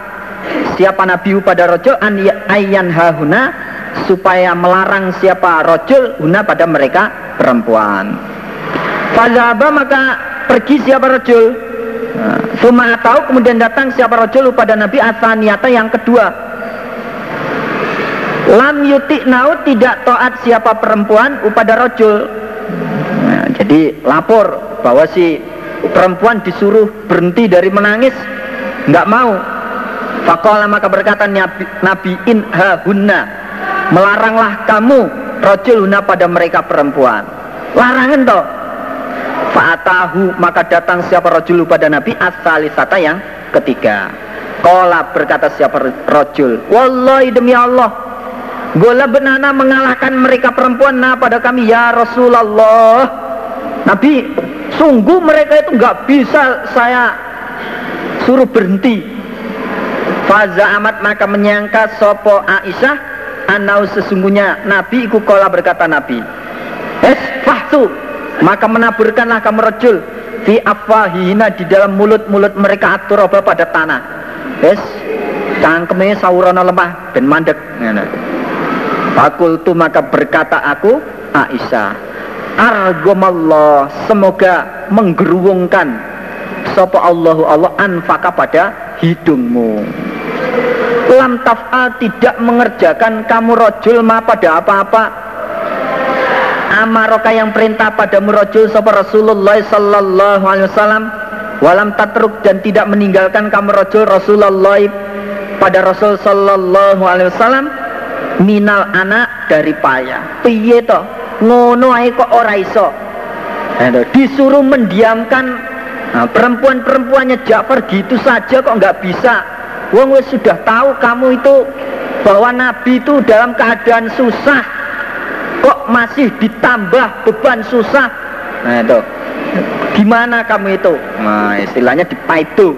siapa Nabi pada rojul an ayyan hahuna supaya melarang siapa rojul huna pada mereka perempuan. Fazaba maka pergi siapa rojul. Suma tahu kemudian datang siapa rojul pada Nabi asaniyata yang kedua. Lam yutik nau tidak taat siapa perempuan upada rojul jadi lapor bahwa si perempuan disuruh berhenti dari menangis, nggak mau. Fakola maka berkata Nabi, Nabi inha hunna, melaranglah kamu rojul huna pada mereka perempuan. Larangan toh. Fa'atahu maka datang siapa rojul pada Nabi asalisata yang ketiga. Kola berkata siapa rojul, Wallahi demi Allah, Gola benana mengalahkan mereka perempuan nah pada kami ya Rasulullah Nabi, sungguh mereka itu nggak bisa saya suruh berhenti. Faza amat maka menyangka sopo Aisyah anau sesungguhnya Nabi iku kola berkata Nabi. Es fahtu maka menaburkanlah kamu rejul fi afahina di dalam mulut-mulut mereka aturoba pada tanah. Es cangkeme sawurana lemah dan mandek. Fakultu maka berkata aku Aisyah argomallah semoga menggeruwungkan sapa Allahu Allah anfaka pada hidungmu. Lam taf'al tidak mengerjakan kamu rojul ma pada apa-apa. Amaroka yang perintah pada rojul sapa Rasulullah sallallahu alaihi wasallam. Walam tatruk dan tidak meninggalkan kamu rojul Rasulullah pada Rasul sallallahu alaihi wasallam. Minal anak dari payah. Piye toh ngono ae kok ora iso. Disuruh mendiamkan nah, perempuan-perempuannya Ja'far gitu saja kok nggak bisa. Wong wes sudah tahu kamu itu bahwa Nabi itu dalam keadaan susah. Kok masih ditambah beban susah? Nah itu gimana kamu itu? Nah istilahnya dipaitu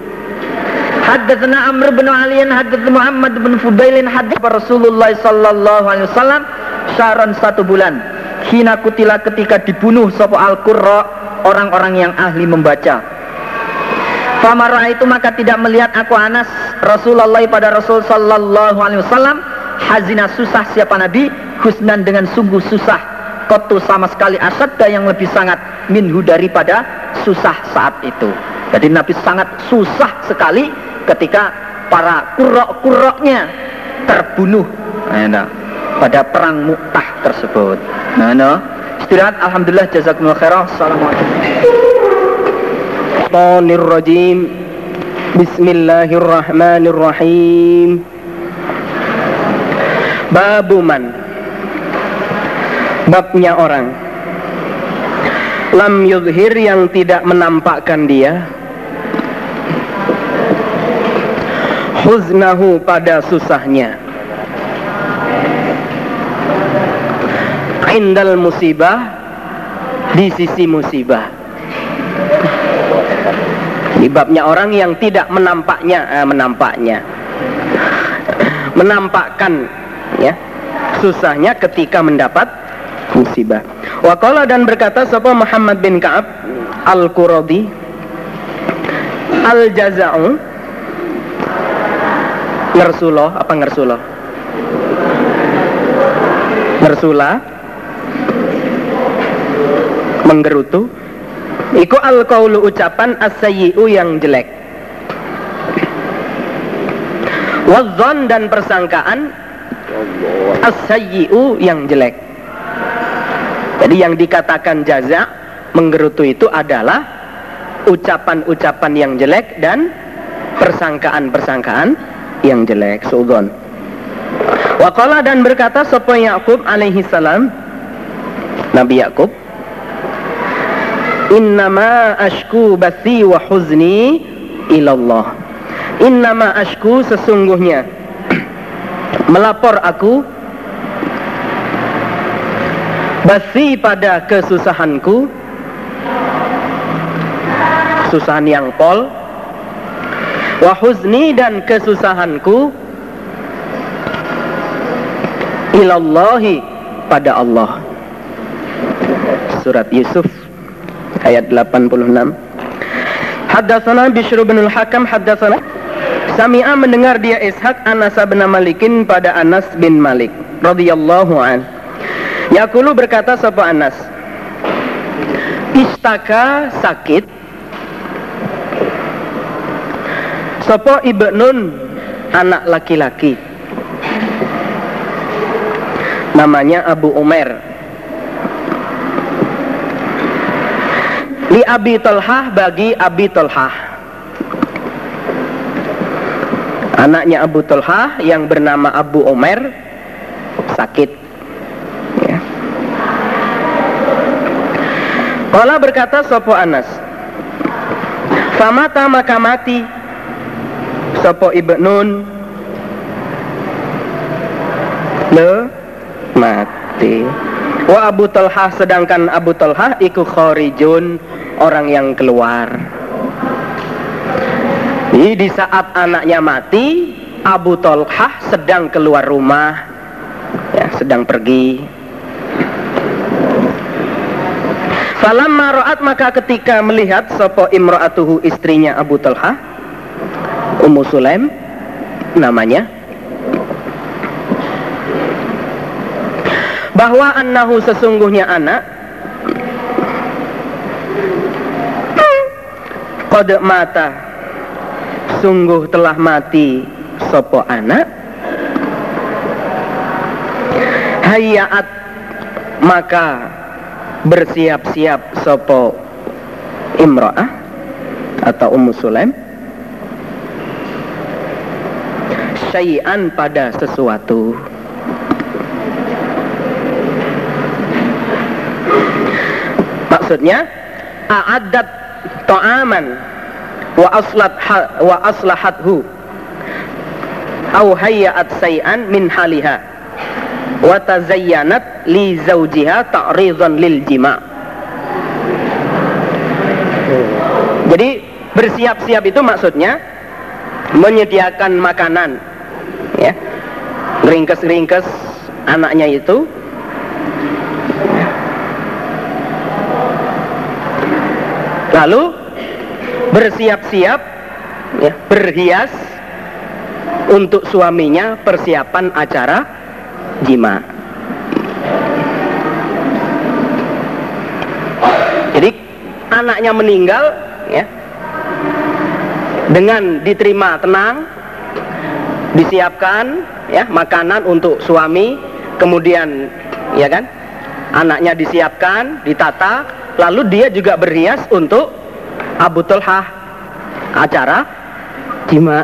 Haddatsana Amr bin Alian haddatsana Muhammad bin Fudailin hadits Rasulullah sallallahu alaihi wasallam syaron satu bulan Hina kutila ketika dibunuh sopo al qurra orang-orang yang ahli membaca. Famara itu maka tidak melihat aku Anas Rasulullah pada Rasul Sallallahu Alaihi Wasallam hazina susah siapa Nabi husnan dengan sungguh susah kotu sama sekali asadda yang lebih sangat minhu daripada susah saat itu. Jadi Nabi sangat susah sekali ketika para kurok-kuroknya terbunuh. Nah, pada perang Mu'tah tersebut. Nah. Istirahat alhamdulillah jazakumullah khairan. Assalamualaikum. Rajim. Bismillahirrahmanirrahim. Babuman. Babnya orang lam yudhir yang tidak menampakkan dia huznahu pada susahnya indal musibah di sisi musibah. Ini babnya orang yang tidak menampaknya, eh, menampaknya, menampakkan ya susahnya ketika mendapat musibah. Waqala dan berkata sapa Muhammad bin Ka'ab Al-Quradi Al-Jaza'u Ngersulo apa ngersulo? Ngersula menggerutu. Iku al qaulu ucapan as yang jelek. Wazon dan persangkaan as yang jelek. Jadi yang dikatakan jaza menggerutu itu adalah ucapan-ucapan yang jelek dan persangkaan-persangkaan yang jelek suudon Waqala dan berkata sapa Yakub alaihi salam? Nabi Yakub Innama ashku bathi wa huzni ilallah. Innama ashku sesungguhnya. [clears throat] Melapor aku. Basi pada kesusahanku. Kesusahan yang pol. Wahuzni dan kesusahanku. Ilallahi pada Allah. Surat Yusuf ayat 86. Haddatsana Bishr bin Al-Hakam haddatsana. Sami'a mendengar dia Ishaq Anas bin Malikin pada Anas bin Malik radhiyallahu an. Yakulu berkata sapa Anas? Istaka sakit. Sopo ibnun anak laki-laki. Namanya Abu Umar li Abi Talhah bagi Abi Talhah. Anaknya Abu Talhah yang bernama Abu Umar sakit. Ya. Kala berkata Sopo Anas Famata maka mati. Sopo ibnun le mati wa Abu Talha sedangkan Abu Talha iku khorijun orang yang keluar. Jadi di saat anaknya mati Abu Talha sedang keluar rumah ya sedang pergi. Falamma ra'at maka ketika melihat sopo imra'atuhu istrinya Abu Talha Ummu Sulaim namanya bahwa annahu sesungguhnya anak qad mata sungguh telah mati sopo anak. Hayat maka bersiap-siap sopo imro'ah atau Ummu Sulaim. Syai'an pada sesuatu maksudnya a'addat ta'aman wa aslat wa aslahathu au hayyat say'an min haliha wa tazayyanat li zawjiha ta'ridan lil jima' jadi bersiap-siap itu maksudnya menyediakan makanan ya. Ringkes-ringkes anaknya itu lalu bersiap-siap ya, berhias untuk suaminya persiapan acara jima jadi anaknya meninggal ya dengan diterima tenang disiapkan ya makanan untuk suami kemudian ya kan anaknya disiapkan ditata lalu dia juga berhias untuk Abu Tulhah. Acara jima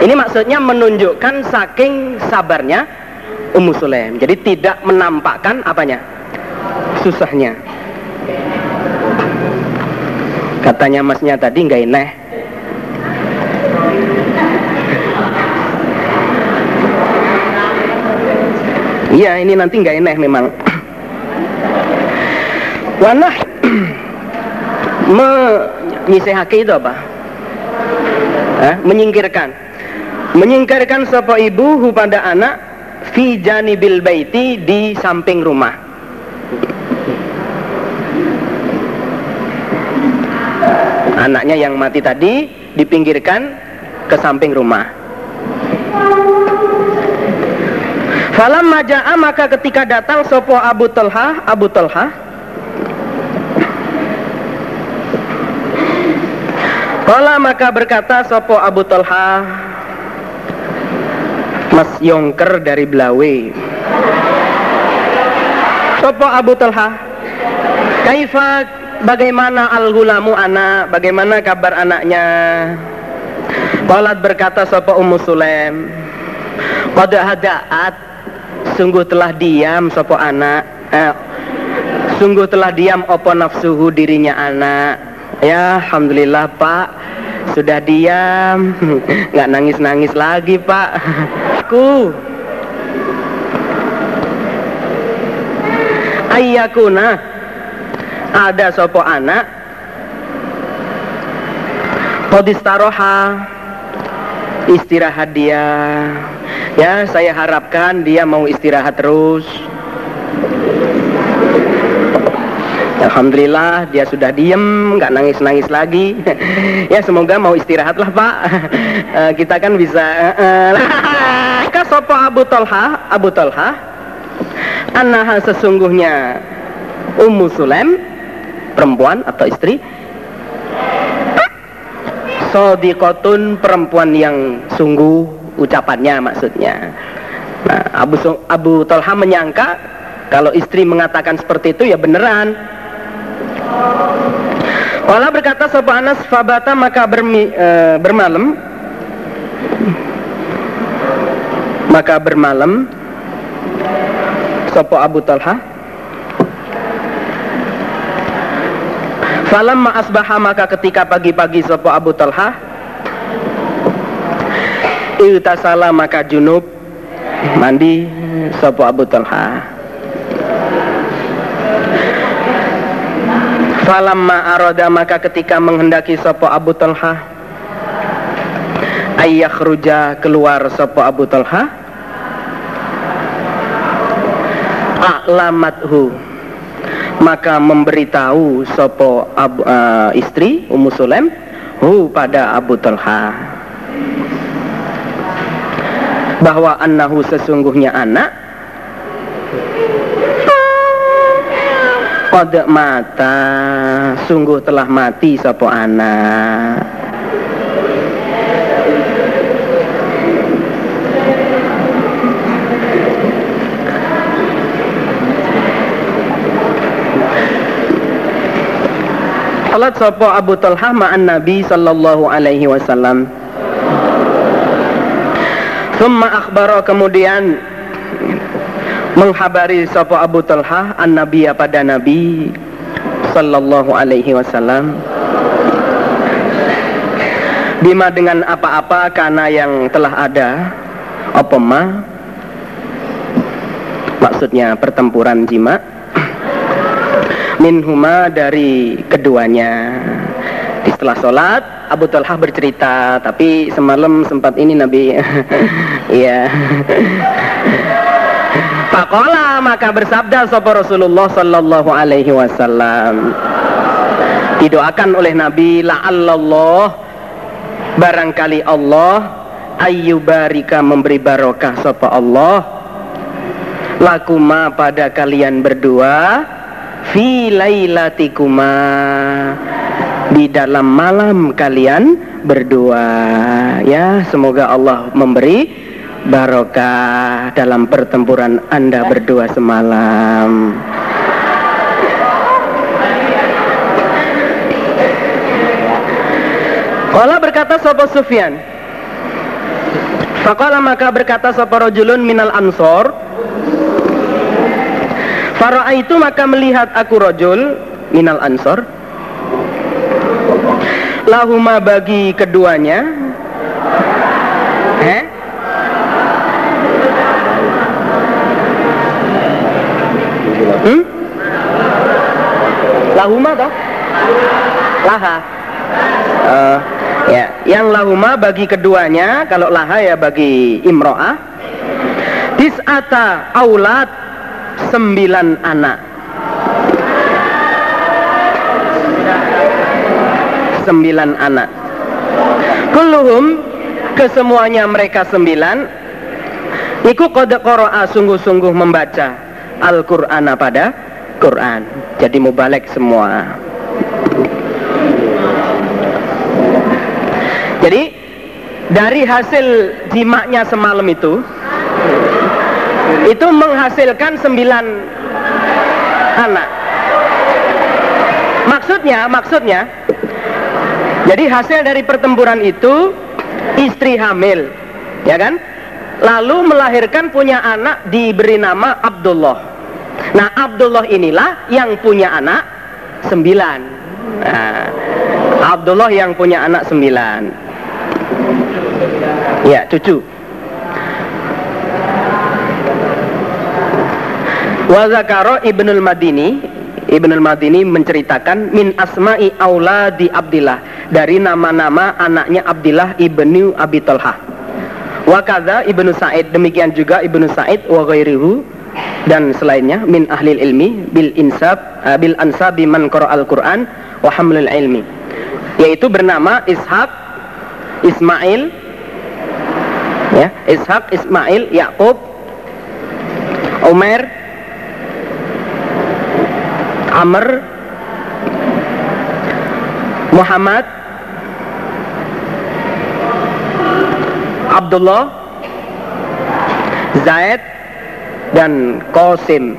ini maksudnya menunjukkan saking sabarnya Ummu Sulaim. Jadi tidak menampakkan apanya? Susahnya. Katanya masnya tadi nggak enak Iya ini nanti nggak enak memang. Wanah [clears throat] menyisihake itu apa? Eh, menyingkirkan. Menyingkirkan sebuah ibu pada anak fi janibil baiti di samping rumah. Anaknya yang mati tadi dipinggirkan ke samping rumah. Falam maja'a maka ketika datang sopo Abu Talha, Abu Talha? Kala maka berkata sopo Abu Talha Mas Yongker dari Blawe Sopo Abu Talha Kaifa bagaimana al-gulamu anak? Bagaimana kabar anaknya? Qalat berkata sopo Ummu Sulaim Qad hadaat sungguh telah diam sopo anak. Eh, sungguh telah diam opo nafsuhu dirinya anak. Ya alhamdulillah pak. Sudah diam. [laughs] Nggak nangis nangis lagi pak. Aku ayyakuna. Ada sopo anak. Kodistaroha istirahat dia Ya, saya harapkan dia mau istirahat terus. Alhamdulillah dia sudah diem, nggak nangis-nangis lagi. [laughs] ya semoga mau istirahat lah pak. uh, [laughs] kita kan bisa. Uh, [laughs] Kasopo Abu Talha, Abu Talha, Anaha sesungguhnya Ummu Sulaim, perempuan atau istri, Sodikotun perempuan yang sungguh ucapannya maksudnya. Nah, Abu Abu Talha menyangka kalau istri mengatakan seperti itu ya beneran. Wala berkata Sopo Anas Fabata maka bermi, e, bermalam maka bermalam Sopo Abu Talha Falam asbaha maka ketika pagi-pagi Sopo Abu Talha Iltasala maka junub mandi sopo Abu Talha. Falamma aroda maka ketika menghendaki sopo Abu Talha ayah ruja keluar sopo Abu Talha A'lamathu maka memberitahu sopo abu, uh, istri Ummu Sulaim hu pada Abu Talha. Bahwa annahu sesungguhnya anak. Qad mata sungguh telah mati sopo anak Salat sopo Abu Talha ma'an Nabi sallallahu alaihi wasallam. Summa akhbaro kemudian menghabari sapa Abu Talha an Nabi pada Nabi sallallahu alaihi wasallam. Bima dengan apa-apa karena yang telah ada apa ma? Maksudnya pertempuran jima minhuma dari keduanya. Setelah sholat Abu Talha bercerita tapi semalam sempat ini Nabi. [laughs] Iya. Pakola maka bersabda sopo Rasulullah Sallallahu Alaihi Wasallam. Didoakan oleh Nabi la Allah barangkali Allah ayyubarika memberi barokah sopo Allah. Lakuma pada kalian berdua fi lailatikuma. Di dalam malam kalian berdua ya semoga Allah memberi barokah dalam pertempuran Anda berdua semalam. Kala berkata Sopo Sufyan Fakala maka berkata Sopo Rojulun minal ansor Faro'a itu maka melihat aku rojul minal ansor Lahuma bagi keduanya Eh? Hmm? Lahuma toh? Laha uh, ya. Yang lahuma bagi keduanya Kalau laha ya bagi imro'ah disata aulat sembilan anak. Sembilan anak. Kulluhum kesemuanya mereka sembilan Iku kode qara'a sungguh-sungguh membaca Al-Qur'an pada Quran. Jadi mubalek semua. Jadi dari hasil jimaknya semalam itu itu menghasilkan sembilan anak. Maksudnya, maksudnya jadi hasil dari pertempuran itu istri hamil, ya kan? lalu melahirkan punya anak diberi nama Abdullah. Nah Abdullah inilah yang punya anak sembilan. Nah, Abdullah yang punya anak sembilan. Ya cucu. Wazakaro Ibnul Madini Ibnul Madini menceritakan min asma'i auladi Abdillah dari nama-nama anaknya Abdillah ibnu Abi Talha. Wakada Ibnu Sa'id demikian juga Ibnu Sa'id wa ghairihu dan selainnya min ahli ilmi bil insab uh, bil ansabi man al Quran wa hamlil ilmi yaitu bernama Ishaq Ismail ya Ishaq Ismail Yakub Umar Amr Muhammad Abdullah Zaid dan Qasim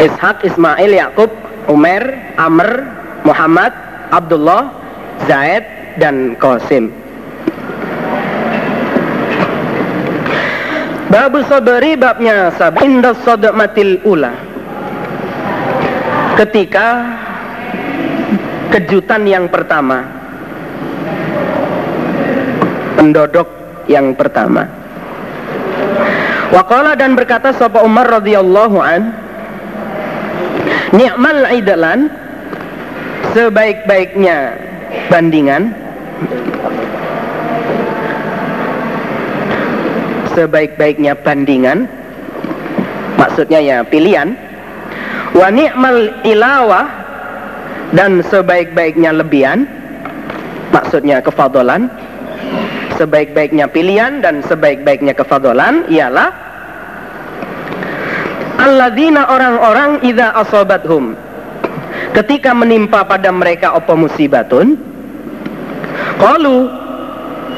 Ishak, Ismail, Yakub, Umar, Amr, Muhammad, Abdullah, Zaid dan Qasim. Babu sabari babnya sab inda sadmatil ula. Ketika kejutan yang pertama pendodok yang pertama Waqala dan berkata sapa Umar radhiyallahu an Ni'mal idalan sebaik-baiknya bandingan sebaik-baiknya bandingan. Maksudnya ya pilihan. Wa ni'mal ilawah dan sebaik-baiknya lebihan. Maksudnya kefadolan. Sebaik-baiknya pilihan dan sebaik-baiknya kefadolan ialah alladzina orang-orang idza asabathum. Ketika menimpa pada mereka apa musibatun? Qalu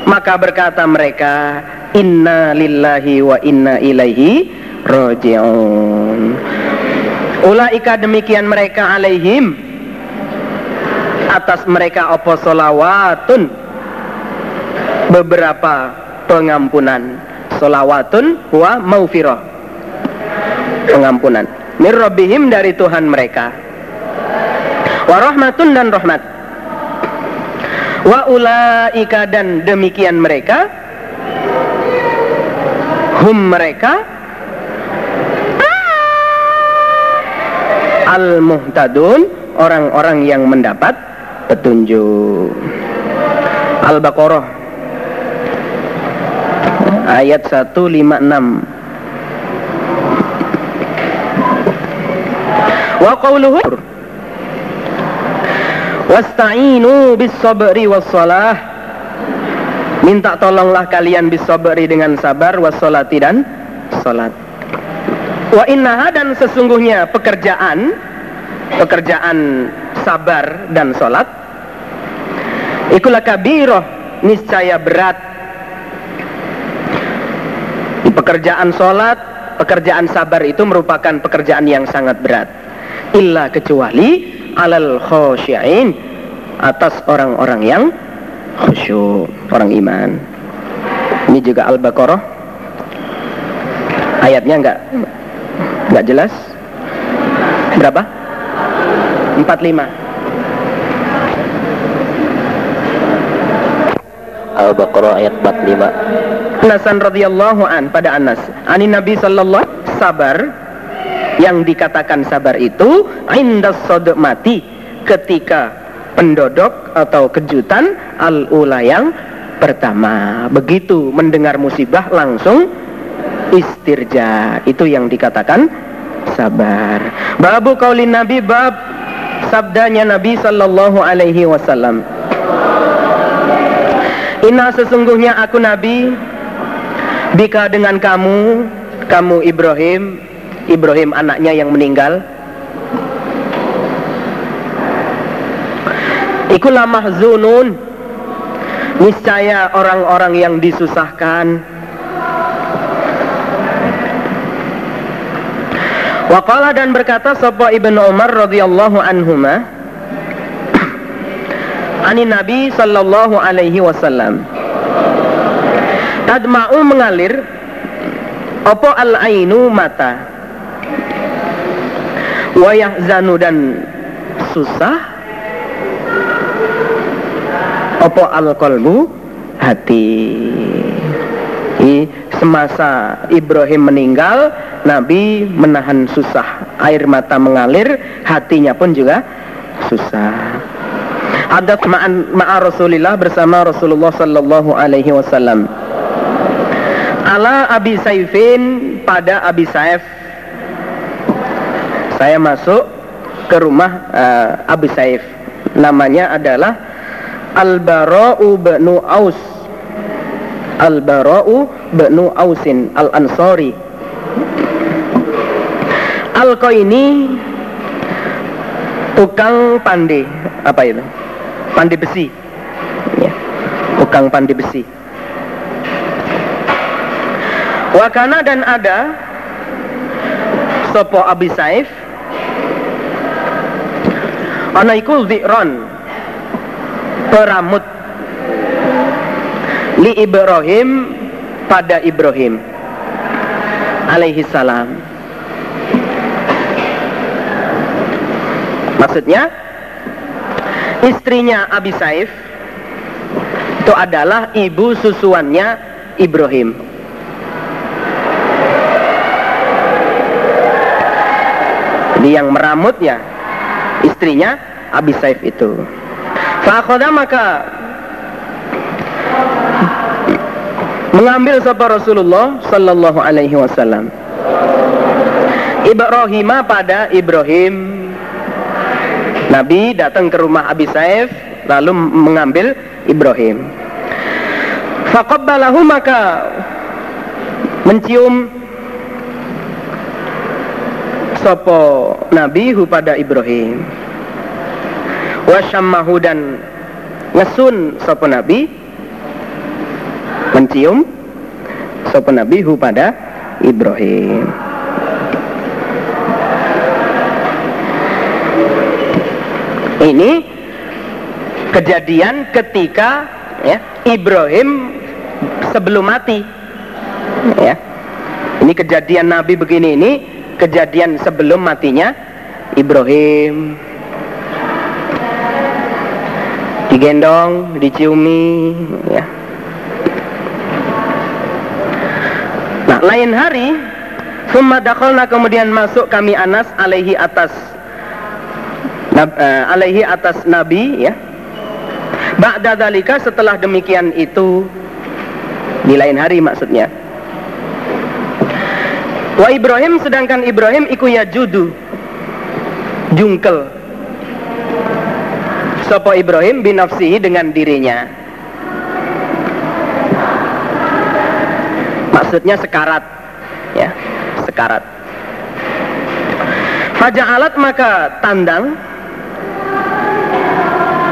maka berkata mereka inna lillahi wa inna ilaihi rajiun. Ulaika demikian mereka alaihim. Atas mereka apa solawatun? Beberapa pengampunan. Solawatun wa maufirah pengampunan. Mirrobihim dari Tuhan mereka. Warahmatun dan rahmat. Wa ulaika dan demikian mereka hum mereka? Al muhtadun orang-orang yang mendapat petunjuk. Al-Baqarah ayat 156 wa qawluhu wasta'inu bis sabri was salah minta tolonglah kalian bis sabri dengan sabar was salati dan salat wa innaha dan sesungguhnya pekerjaan pekerjaan sabar dan salat ikulah kabiroh niscaya berat. Pekerjaan sholat pekerjaan sabar itu merupakan pekerjaan yang sangat berat. Illa kecuali alal khosyain atas orang-orang yang khusyuk orang iman. Ini juga al-baqarah. Ayatnya enggak enggak jelas. Berapa? 45 Al-Baqarah ayat 45 Anasan radhiyallahu an pada Anas. Ani Nabi sallallahu sabar. Yang dikatakan sabar itu indas mati. Ketika pendodok atau kejutan al-ula yang pertama. Begitu mendengar musibah langsung istirja. Itu yang dikatakan sabar. Babu kaulin Nabi bab sabdanya Nabi sallallahu alaihi wasallam. Inna sesungguhnya aku Nabi Bika dengan kamu Kamu Ibrahim Ibrahim anaknya yang meninggal Ikulah mahzunun Niscaya orang-orang yang disusahkan Waqala dan berkata Sopo Ibnu Umar radhiyallahu anhumah ani Nabi sallallahu alaihi wasallam. Tadma'u mengalir opo al-ainu mata. Wayah zanu dan susah opo al-qalbu hati. I, semasa Ibrahim meninggal, Nabi menahan susah, air mata mengalir, hatinya pun juga susah ada ma'an ma'a Rasulillah bersama Rasulullah sallallahu alaihi wasallam. Ala Abi Saifin pada Abi Saif. Saya masuk ke rumah uh, Abi Saif. Namanya adalah Al-Bara'u bin Aus. Al-Bara'u bin Ausin Al-Ansari. Alko ini tukang pandai apa itu? Pandi besi ya. tukang pandi besi wakana dan ada sopo Abi Saif ana iku zikron peramut li Ibrahim pada Ibrahim alaihi salam maksudnya istrinya Abi Saif itu adalah ibu susuannya Ibrahim. Jadi yang meramutnya istrinya Abi Saif itu. Fakhoda maka mengambil sapa Rasulullah Sallallahu Alaihi Wasallam. Ibrahim pada Ibrahim Nabi datang ke rumah Abi Saif lalu mengambil Ibrahim. Faqabbalahu maka mencium sopo Nabi pada Ibrahim. Wasyammahu dan ngesun sopo Nabi mencium sopo Nabi hu pada Ibrahim. Ini kejadian ketika ya, Ibrahim sebelum mati. Ya. Ini kejadian Nabi begini ini kejadian sebelum matinya Ibrahim. Digendong, diciumi, ya. Nah, lain hari Summa kemudian masuk kami Anas alaihi atas uh, alaihi atas nabi ya Ba'da dalika setelah demikian itu di lain hari maksudnya. Wa Ibrahim sedangkan Ibrahim iku ya judu jungkel. Sopo Ibrahim binafsihi dengan dirinya. Maksudnya sekarat. Ya, sekarat. Faja'alat maka tandang.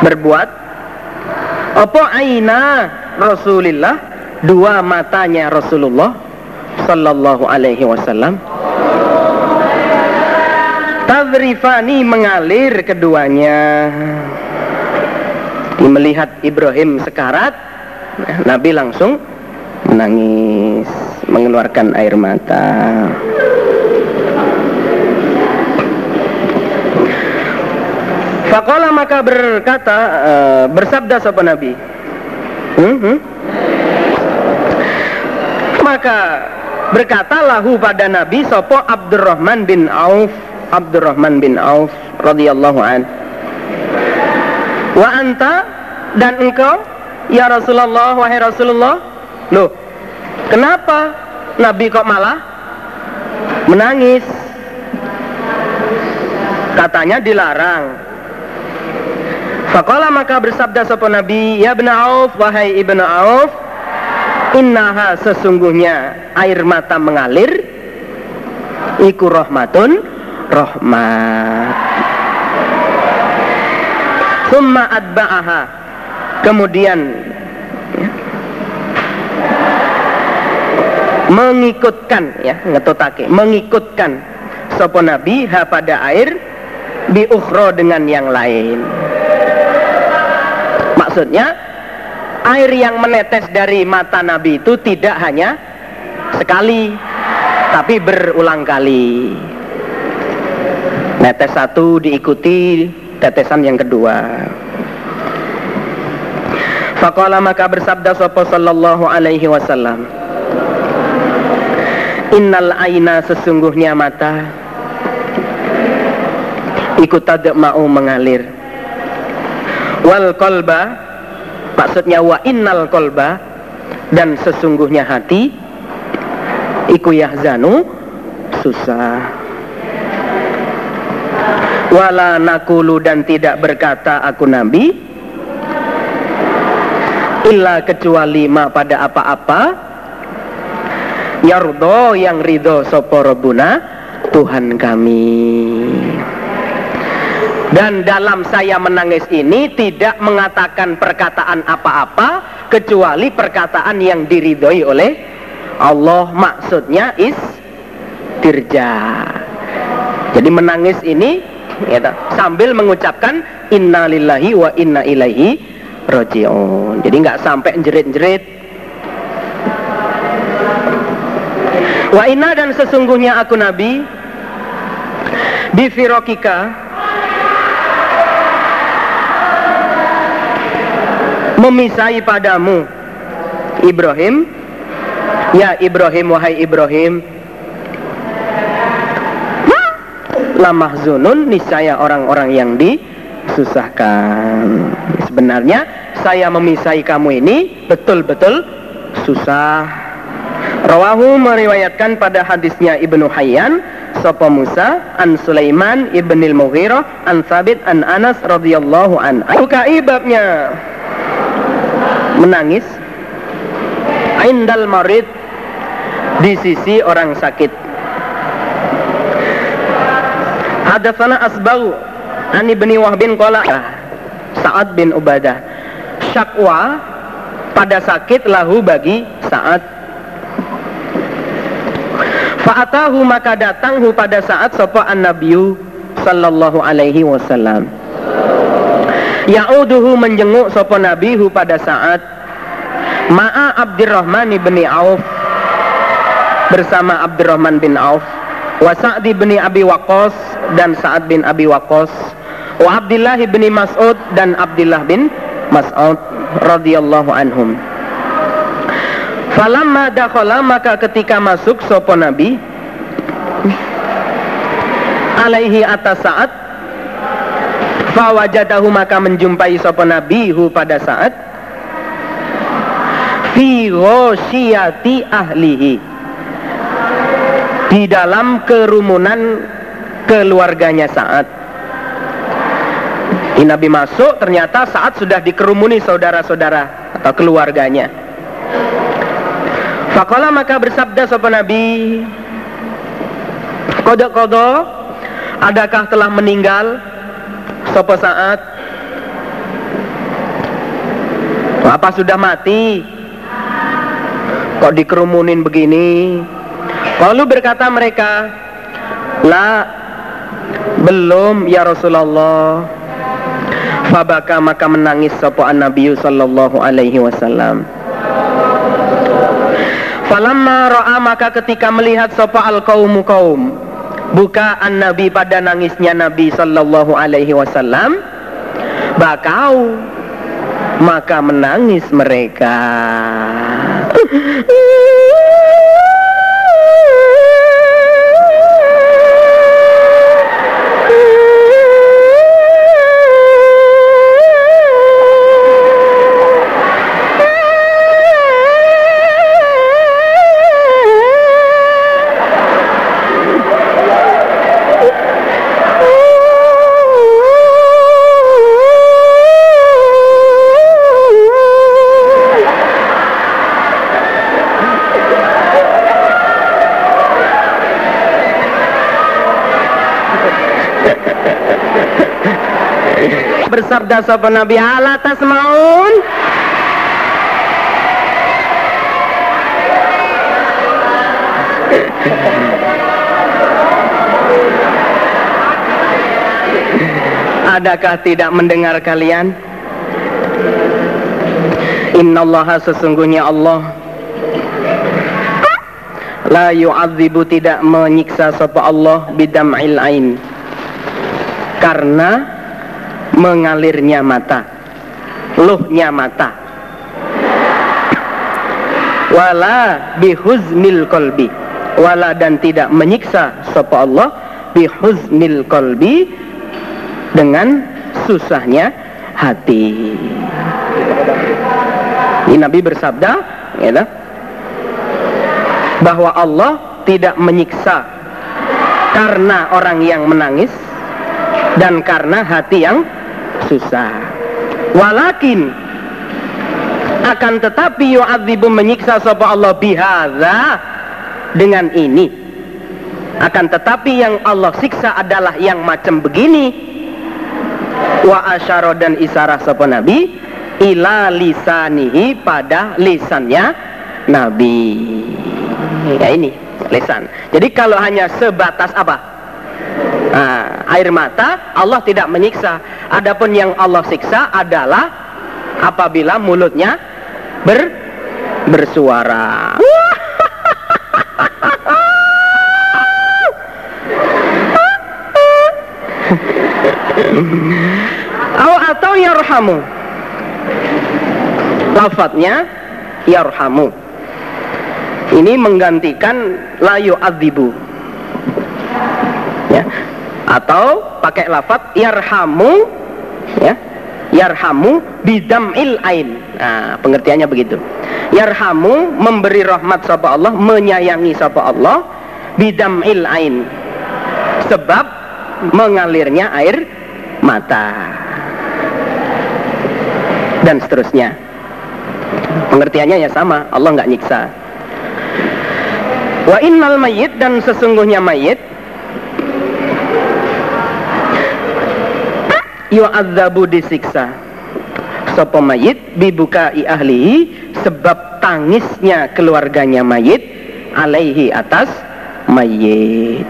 Berbuat. Apa aina Rasulullah dua matanya Rasulullah sallallahu alaihi wasallam. Tadrifani mengalir keduanya melihat Ibrahim sekarat Nabi langsung menangis mengeluarkan air mata Fakola maka berkata uh, bersabda sopan Nabi. Hmm, hmm? maka berkata lahu pada Nabi sopo Abdurrahman bin Auf Abdurrahman bin Auf radhiyallahu an wa anta dan engkau? Ya Rasulullah wahai Rasulullah. Loh kenapa Nabi kok malah menangis? Katanya dilarang. Fakola maka bersabda sopo Nabi, Ya ibn Auf, wahai ibn Auf, Innaha sesungguhnya air mata mengalir, Iku rahmatun, rahmat. Summa adba'aha. Kemudian mengikutkan ya ngetotake mengikutkan sopo nabi ha pada air bi ukhro dengan yang lain Maksudnya air yang menetes dari mata Nabi itu tidak hanya sekali tapi berulang kali. Netes satu diikuti tetesan yang kedua. Faqala maka bersabda sapa sallallahu alaihi wasallam. Innal aina sesungguhnya mata ikut mau mengalir wal kolba maksudnya wa innal kolba dan sesungguhnya hati iku yahzanu susah wala nakulu dan tidak berkata aku nabi illa kecuali ma pada apa-apa yardo yang ridho soporobuna Tuhan kami dan dalam saya menangis ini tidak mengatakan perkataan apa-apa kecuali perkataan yang diridhoi oleh Allah. Maksudnya is tirja. Jadi menangis ini ya, sambil mengucapkan inna lillahi wa inna ilaihi rojiun. Jadi nggak sampai jerit-jerit. Wa inna dan sesungguhnya aku Nabi bifirokika memisahi padamu Ibrahim Ya Ibrahim wahai Ibrahim Lamahzunun niscaya orang-orang yang disusahkan. Sebenarnya saya memisahi kamu ini betul-betul susah. Rawahu meriwayatkan pada hadisnya Ibnu Hayyan Sopo Musa an Sulaiman ibnil Mughirah an Sabit an Anas radhiyallahu an. Buka ibabnya menangis. Indal marid. Di sisi orang sakit Hadatsana asbau an ibni Wahbin qala Sa'ad bin Ubadah. Syakwa pada sakit lahu bagi saat Fa'atahu maka datanghu pada saat sapa an-nabiyyu sallallahu alaihi wasallam. Ya'uduhu menjenguk sopo nabihu pada saat Ma'a Abdurrahman bin Auf bersama Abdurrahman bin Auf wa Sa'd bin Abi Waqqas dan Sa'ad bin Abi Waqqas. Wa Abdullah bin Mas'ud dan Abdullah bin Mas'ud radhiyallahu anhum. Falamma dakhala maka ketika masuk sopo nabi alaihi atas saat Fawajadahu maka menjumpai sapa nabi hu pada saat fi ahlihi di dalam kerumunan keluarganya saat di Nabi masuk ternyata saat sudah dikerumuni saudara-saudara atau keluarganya. Fakola maka bersabda sapa Nabi Kodok kodok Adakah telah meninggal Sopo saat Apa sudah mati? Kok dikerumunin begini Lalu berkata mereka La Belum ya Rasulullah. Fabaka maka menangis Sopo an Nabi Sallallahu alaihi wasallam. Falamma ra'a maka ketika melihat Sopo al kaumu kaum bukaan Nabi pada nangisnya Nabi Sallallahu Alaihi Wasallam bakau maka menangis mereka bersabda sapa Nabi ala tasmaun Adakah tidak mendengar kalian? Innallaha sesungguhnya Allah. La yu'adzibu tidak menyiksa sapa Allah bidam'il ain. Karena mengalirnya mata. Luhnya mata. Wala bihuznil kolbi Wala dan tidak menyiksa sapa Allah bihuznil kolbi Dengan susahnya hati. Ini Nabi bersabda ya, bahwa Allah tidak menyiksa karena orang yang menangis dan karena hati yang susah. Walakin akan tetapi yu'adzibu menyiksa sapa Allah bihadza dengan ini. Akan tetapi yang Allah siksa adalah yang macam begini. Wa asyara dan isarah sapa Nabi ila lisanihi pada lisannya Nabi. Ya ini lisan. Jadi kalau hanya sebatas apa? Nah, air mata Allah tidak menyiksa. Adapun yang Allah siksa adalah apabila mulutnya ber bersuara. [laughs] Atau yarhamu. Lafadznya yarhamu. Ini menggantikan layu adzibu. Atau pakai lafadz yarhamu ya. Yarhamu bidamil ain. Nah, pengertiannya begitu. Yarhamu memberi rahmat sapa Allah, menyayangi sapa Allah bidamil ain. Sebab mengalirnya air mata. Dan seterusnya. Pengertiannya ya sama, Allah nggak nyiksa. Wa innal mayit dan sesungguhnya mayit yu'adzabu disiksa. Sapa mayit bibukai ahlihi sebab tangisnya keluarganya mayit alaihi atas mayit.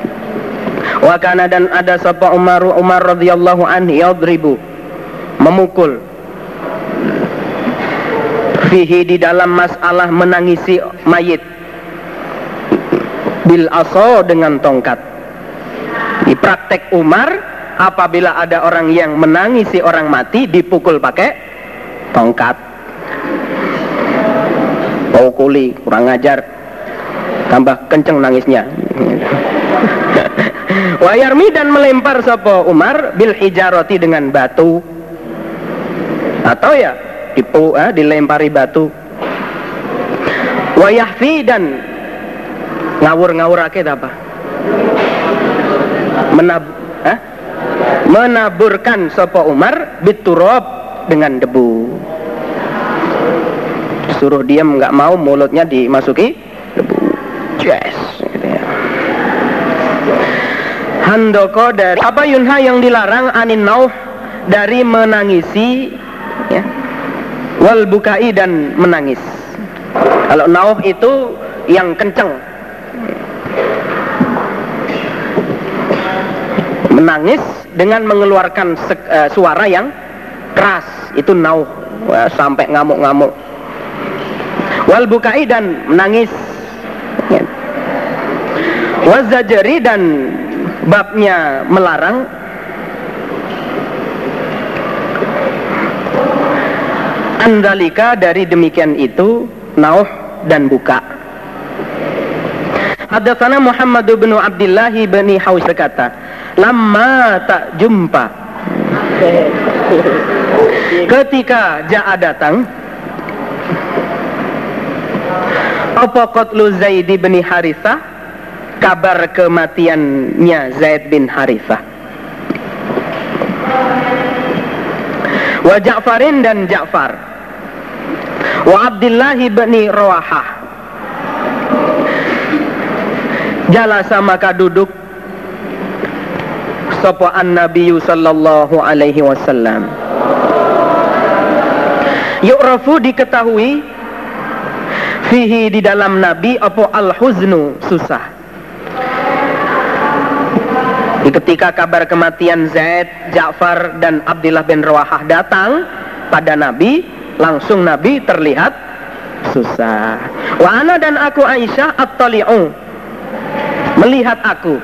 Wa kana dan ada sapa Umar Umar radhiyallahu anhu yadribu memukul. Fihi di dalam masalah menangisi mayit. Bil aso dengan tongkat. Di praktek Umar apabila ada orang yang menangisi orang mati dipukul pakai tongkat. Pukuli kurang ajar. Tambah kenceng nangisnya. [laughs] Wayarmi dan melempar sopo Umar bil hijaroti dengan batu. Atau ya dipu, eh, dilempari batu. Wayahfi dan ngawur-ngawur akid apa menab eh? Menaburkan sopo Umar biturob dengan debu. Suruh diam nggak mau mulutnya dimasuki debu. Yes gitu ya. handoko dari apa yunha yang dilarang anin nauh dari menangisi ya? Wal bukai dan menangis. Kalau nauh itu yang kenceng. Menangis dengan mengeluarkan uh, suara yang keras. Itu nauh Wah, sampai ngamuk-ngamuk. Wal bukai dan menangis. Ya. wazajari dan babnya melarang. Andalika dari demikian itu nauh dan buka. Hadatsana Muhammad bin Abdullah bin Haus berkata, "Lama tak jumpa." Ketika Ja'a datang, apa qatlu Zaid bin Harithah? Kabar kematiannya Zaid bin Harithah. Wa Ja'farin dan Ja'far. Wa Abdullah bin Rawahah jalasa maka duduk sapa an Nabi sallallahu alaihi wasallam. Yu'rafu diketahui fihi di dalam nabi apa al huznu susah ketika kabar kematian Zaid, Ja'far dan Abdullah bin Rawahah datang pada Nabi, langsung Nabi terlihat susah. Wa ana dan aku Aisyah at-tali'u melihat aku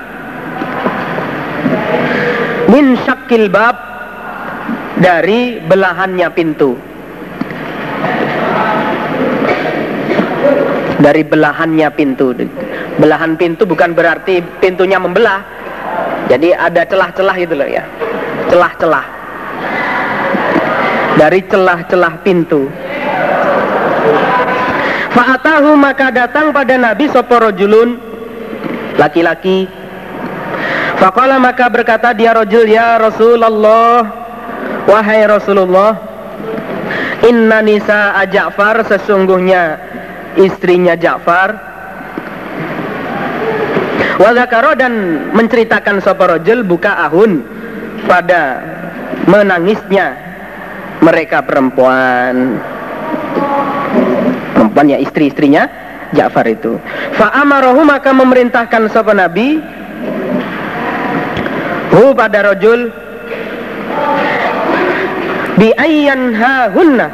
min syakil bab dari belahannya pintu. Dari belahannya pintu. Belahan pintu bukan berarti pintunya membelah. Jadi ada celah-celah gitu loh ya. Celah-celah. Dari celah-celah pintu. Fa'atahu maka datang pada Nabi soporojulun laki-laki. Faqala maka berkata dia rojul ya Rasulullah wahai Rasulullah Inna nisa Ja'far sesungguhnya istrinya Ja'far Wazakaro dan menceritakan soporojul buka ahun pada menangisnya mereka perempuan perempuan ya istri-istrinya Ja'far itu. Fa'amarohu maka memerintahkan sapa Nabi hu pada rojul. Bi ayyan hunna.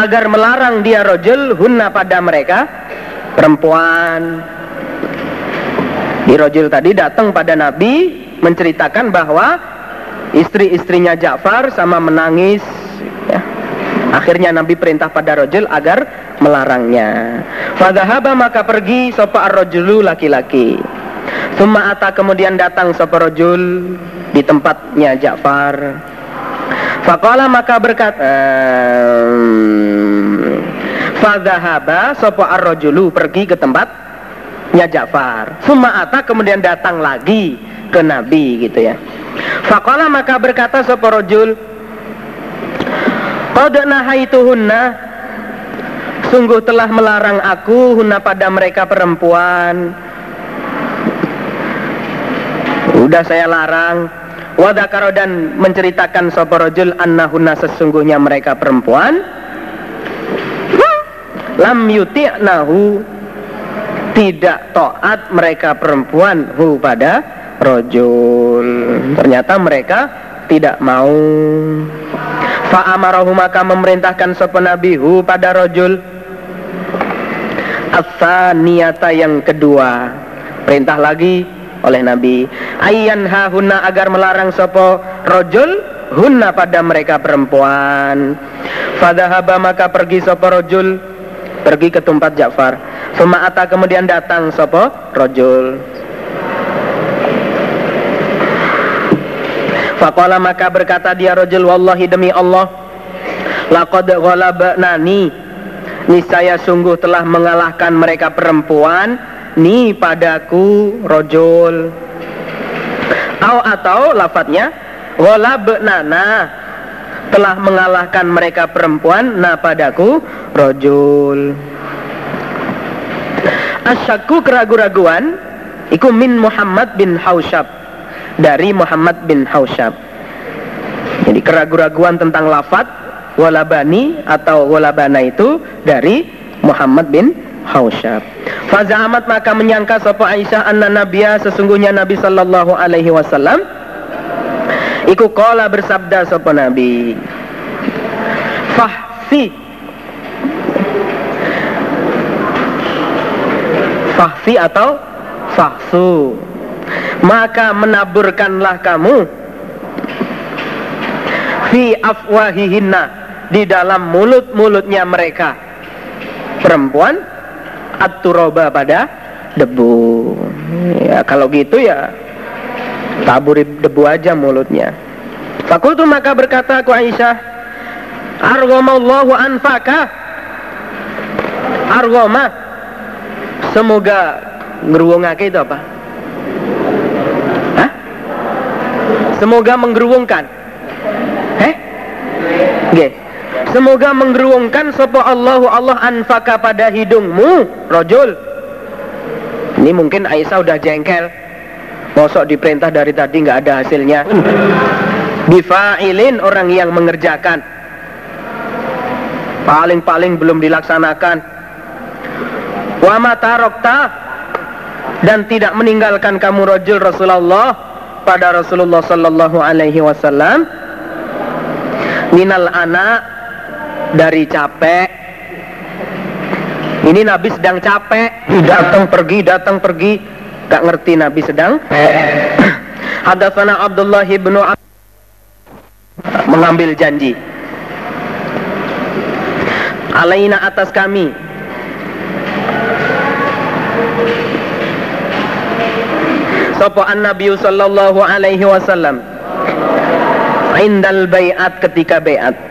Agar melarang dia rojul hunna pada mereka. Perempuan. Di rojul tadi datang pada Nabi menceritakan bahwa istri-istrinya Ja'far sama menangis ya. akhirnya Nabi perintah pada rojul agar melarangnya. Fadhahaba maka pergi sopa ar-rojulu laki-laki Summa ata kemudian datang sopa rojul di tempatnya Ja'far. Fakola maka berkata Fadhahaba sopa ar-rojulu pergi ke tempatnya Ja'far. Summa ata kemudian datang lagi ke Nabi gitu ya. Fakola maka berkata sopa rojul Qad nahaituhunna Sungguh telah melarang aku hunna pada mereka perempuan Udah saya larang. Wadakaro dan menceritakan soporojul annahunna sesungguhnya mereka perempuan. Lam yuti'nahu. Tidak taat mereka perempuan hu pada rojul Ternyata mereka tidak mau. Fa'amarahu maka memerintahkan sopan nabi hu pada rojul Asa niata yang kedua. Perintah lagi oleh Nabi. Ayyan hahuna agar melarang sopo? Rojul Hunna pada mereka perempuan. Fadahaba maka pergi sopo rojul? Pergi ke tempat Ja'far. Suma'ata kemudian datang sopo? Rojul. Faqala maka berkata dia rojul Wallahi demi Allah Laqad ghalabnani niscaya sungguh telah mengalahkan mereka perempuan ni padaku rojul. Au atau lafadznya nana. Telah mengalahkan mereka perempuan na padaku rojul. Asyaku keragu-raguan Iku min Muhammad bin Haushab. Dari Muhammad bin Haushab. Jadi keragu-raguan tentang lafad walabani atau walabana itu dari Muhammad bin Hausyab. Fazahamat maka menyangka sopo Aisyah anna nabiya sesungguhnya Nabi sallallahu alaihi wasallam iku kola bersabda sopo Nabi Fahsi Fahsi atau Fahsu Maka menaburkanlah kamu Fi afwahihinna di dalam mulut-mulutnya mereka perempuan aturoba pada debu. Ya kalau gitu ya taburi debu aja mulutnya. Fakultu maka berkata aku Aisyah argomallahu anfaka. Argoma semoga ngeruwungake itu apa? Hah? semoga menggeruwungkan eh Nggih. Semoga menggeruungkan sapa Allahu Allah anfaka pada hidungmu, rojul. Ini mungkin Aisyah udah jengkel. Mosok diperintah dari tadi nggak ada hasilnya. Bifa'ilin orang yang mengerjakan. paling-paling belum dilaksanakan wa matarokta dan tidak meninggalkan kamu rojul Rasulullah pada Rasulullah sallallahu alaihi wasallam minal anak dari capek. Ini Nabi sedang capek. Datang pergi datang pergi. Gak ngerti Nabi sedang. [clears throat] Hadatsana Abdullah bin mengambil janji. Alaina atas kami. Sopo an Nabi sallallahu alaihi wasallam. Indal bayat ketika bayat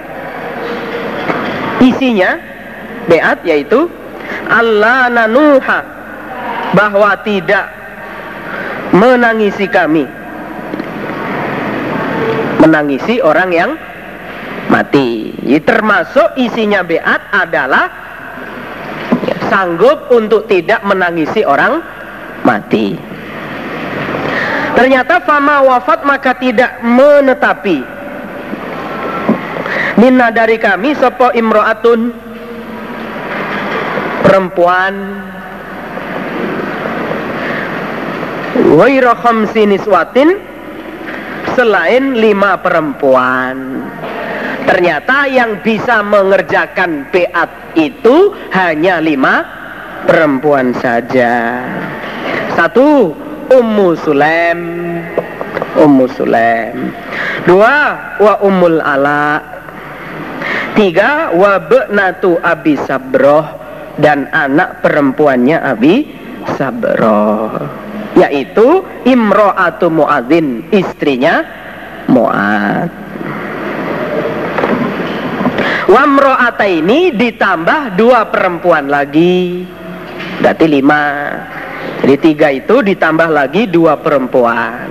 isinya bayat yaitu Allah nanuha bahwa tidak menangisi kami. Menangisi orang yang mati. Termasuk isinya beat adalah sanggup untuk tidak menangisi orang mati. Ternyata fama wafat maka tidak menetapi minna dari kami sopo imro'atun perempuan Waira khamsi niswatin selain lima perempuan. Ternyata yang bisa mengerjakan beat itu hanya lima perempuan saja. Satu, Ummu Sulaim. Ummu Sulaim. Dua, wa Ummul Ala. Tiga, wa Be'natu Abi Sabroh dan anak perempuannya Abi Sabroh yaitu Imro'atu Mu'adzin istrinya Mu'ad Wamro'ata ini ditambah dua perempuan lagi berarti lima. Jadi tiga itu ditambah lagi dua perempuan.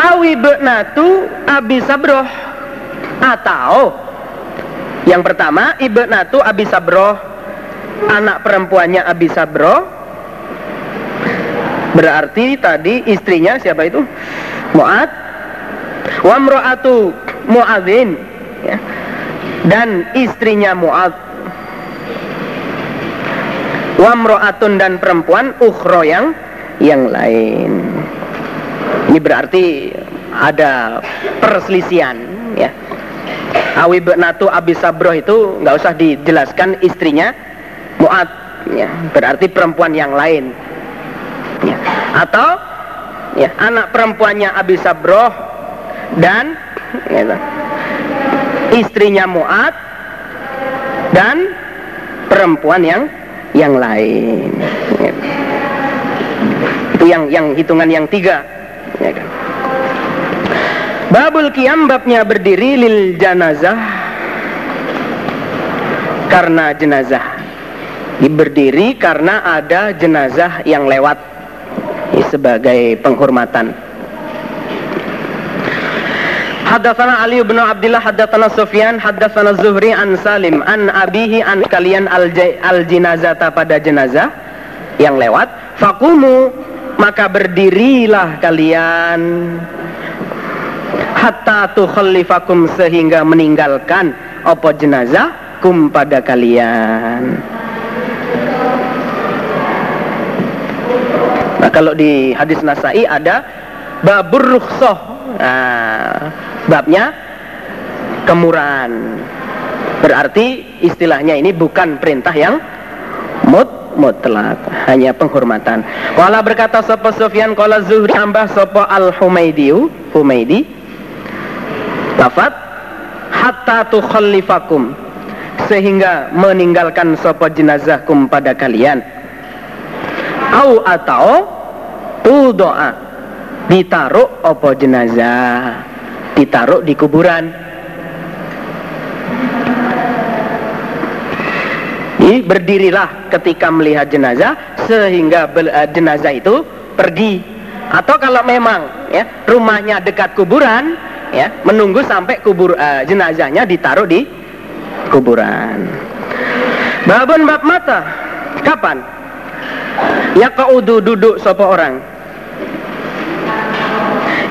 Awi be'natu Abi Sabroh atau yang pertama Ibnatu Abi Sabroh anak perempuannya Abi Sabro berarti tadi istrinya siapa itu? Mu'ad. Wamro'atu Mu'adzin. Ya. dan istrinya Mu'ad. Wamro'atun dan perempuan ukhro yang yang lain. Ini berarti ada perselisihan ya Awi Benatu Abi Sabroh itu nggak usah dijelaskan istrinya Mu'ad ya, berarti perempuan yang lain ya. atau ya, anak perempuannya Abi Sabroh dan ya, istrinya Mu'ad dan perempuan yang yang lain ya. itu yang yang hitungan yang tiga ya kan? Babul kiam babnya berdiri lil janazah. Karena jenazah. Berdiri karena ada jenazah yang lewat. Sebagai penghormatan. Haddatsana Ali bin Abdullah haddatsana Sufyan haddatsana Zuhri an Salim an abihi an kalian al, al jinazata pada jenazah yang lewat. Fakumu maka berdirilah kalian hatta tukhallifakum sehingga meninggalkan apa jenazah kum pada kalian Nah, kalau di hadis Nasai ada babur rukhsah. Nah, babnya kemurahan. Berarti istilahnya ini bukan perintah yang mut mutlak, hanya penghormatan. Wala berkata sapa Sufyan qala Zuhri tambah sapa Al Humaidiu, Humaidi. Lafat hatta tukhallifakum sehingga meninggalkan sapa jenazahkum pada kalian. Au atau tu doa ditaruh opo jenazah ditaruh di kuburan Jadi berdirilah ketika melihat jenazah sehingga eh, jenazah itu pergi atau kalau memang ya rumahnya dekat kuburan ya menunggu sampai kubur uh, jenazahnya ditaruh di kuburan. Babun bab mata kapan? Ya kaudu duduk sopo orang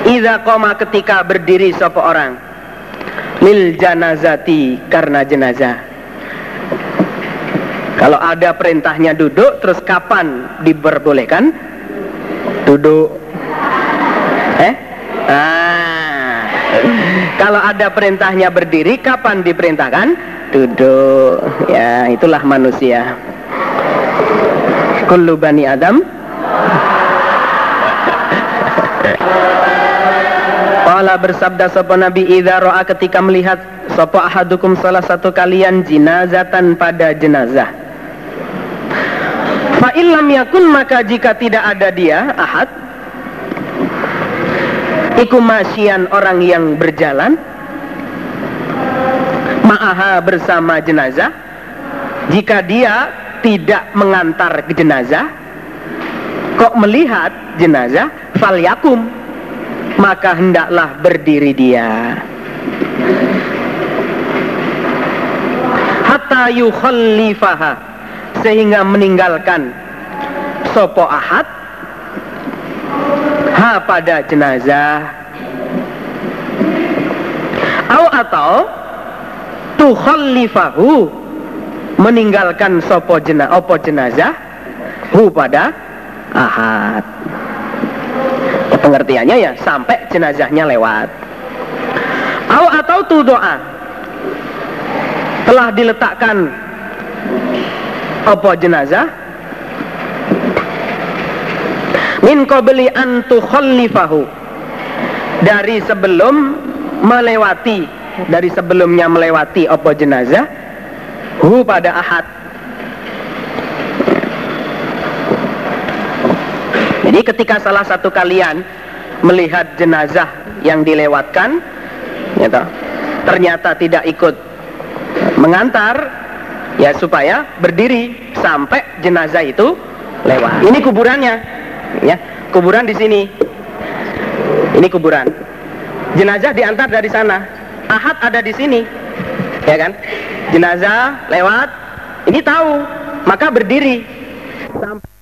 Iza koma ketika berdiri sopo orang lil janazati karena jenazah. Kalau ada perintahnya duduk, terus kapan diperbolehkan? Duduk. Eh? Ah. Kalau ada perintahnya berdiri, kapan diperintahkan? Duduk. Ya, itulah manusia. Kullu bani Adam Qala bersabda sapa Nabi idza ra'a ketika melihat sapa ahadukum salah satu kalian jinazatan pada jenazah. Fa illam yakun maka jika tidak ada dia ahad iku masyian orang yang berjalan. Ma'aha bersama jenazah. Jika dia tidak mengantar ke jenazah kok melihat jenazah? Fal yakum. Maka hendaklah berdiri dia. Hatta yukhallifaha. Sehingga meninggalkan sopo ahad ha pada jenazah. Au atau tukhallifahu meninggalkan sopo jenazah opo jenazah hu pada ahad. Ya, pengertiannya ya sampai jenazahnya lewat. Au atau tu doa telah diletakkan apa jenazah min qabli an tukhallifahu dari sebelum melewati dari sebelumnya melewati apa jenazah? Hu pada ahad. Jadi ketika salah satu kalian melihat jenazah yang dilewatkan, ya toh, ternyata tidak ikut mengantar, ya supaya berdiri sampai jenazah itu lewat. Ini kuburannya, ya kuburan di sini. Ini kuburan. Jenazah diantar dari sana. Ahad ada di sini, ya kan? Jenazah lewat, ini tahu, maka berdiri sampai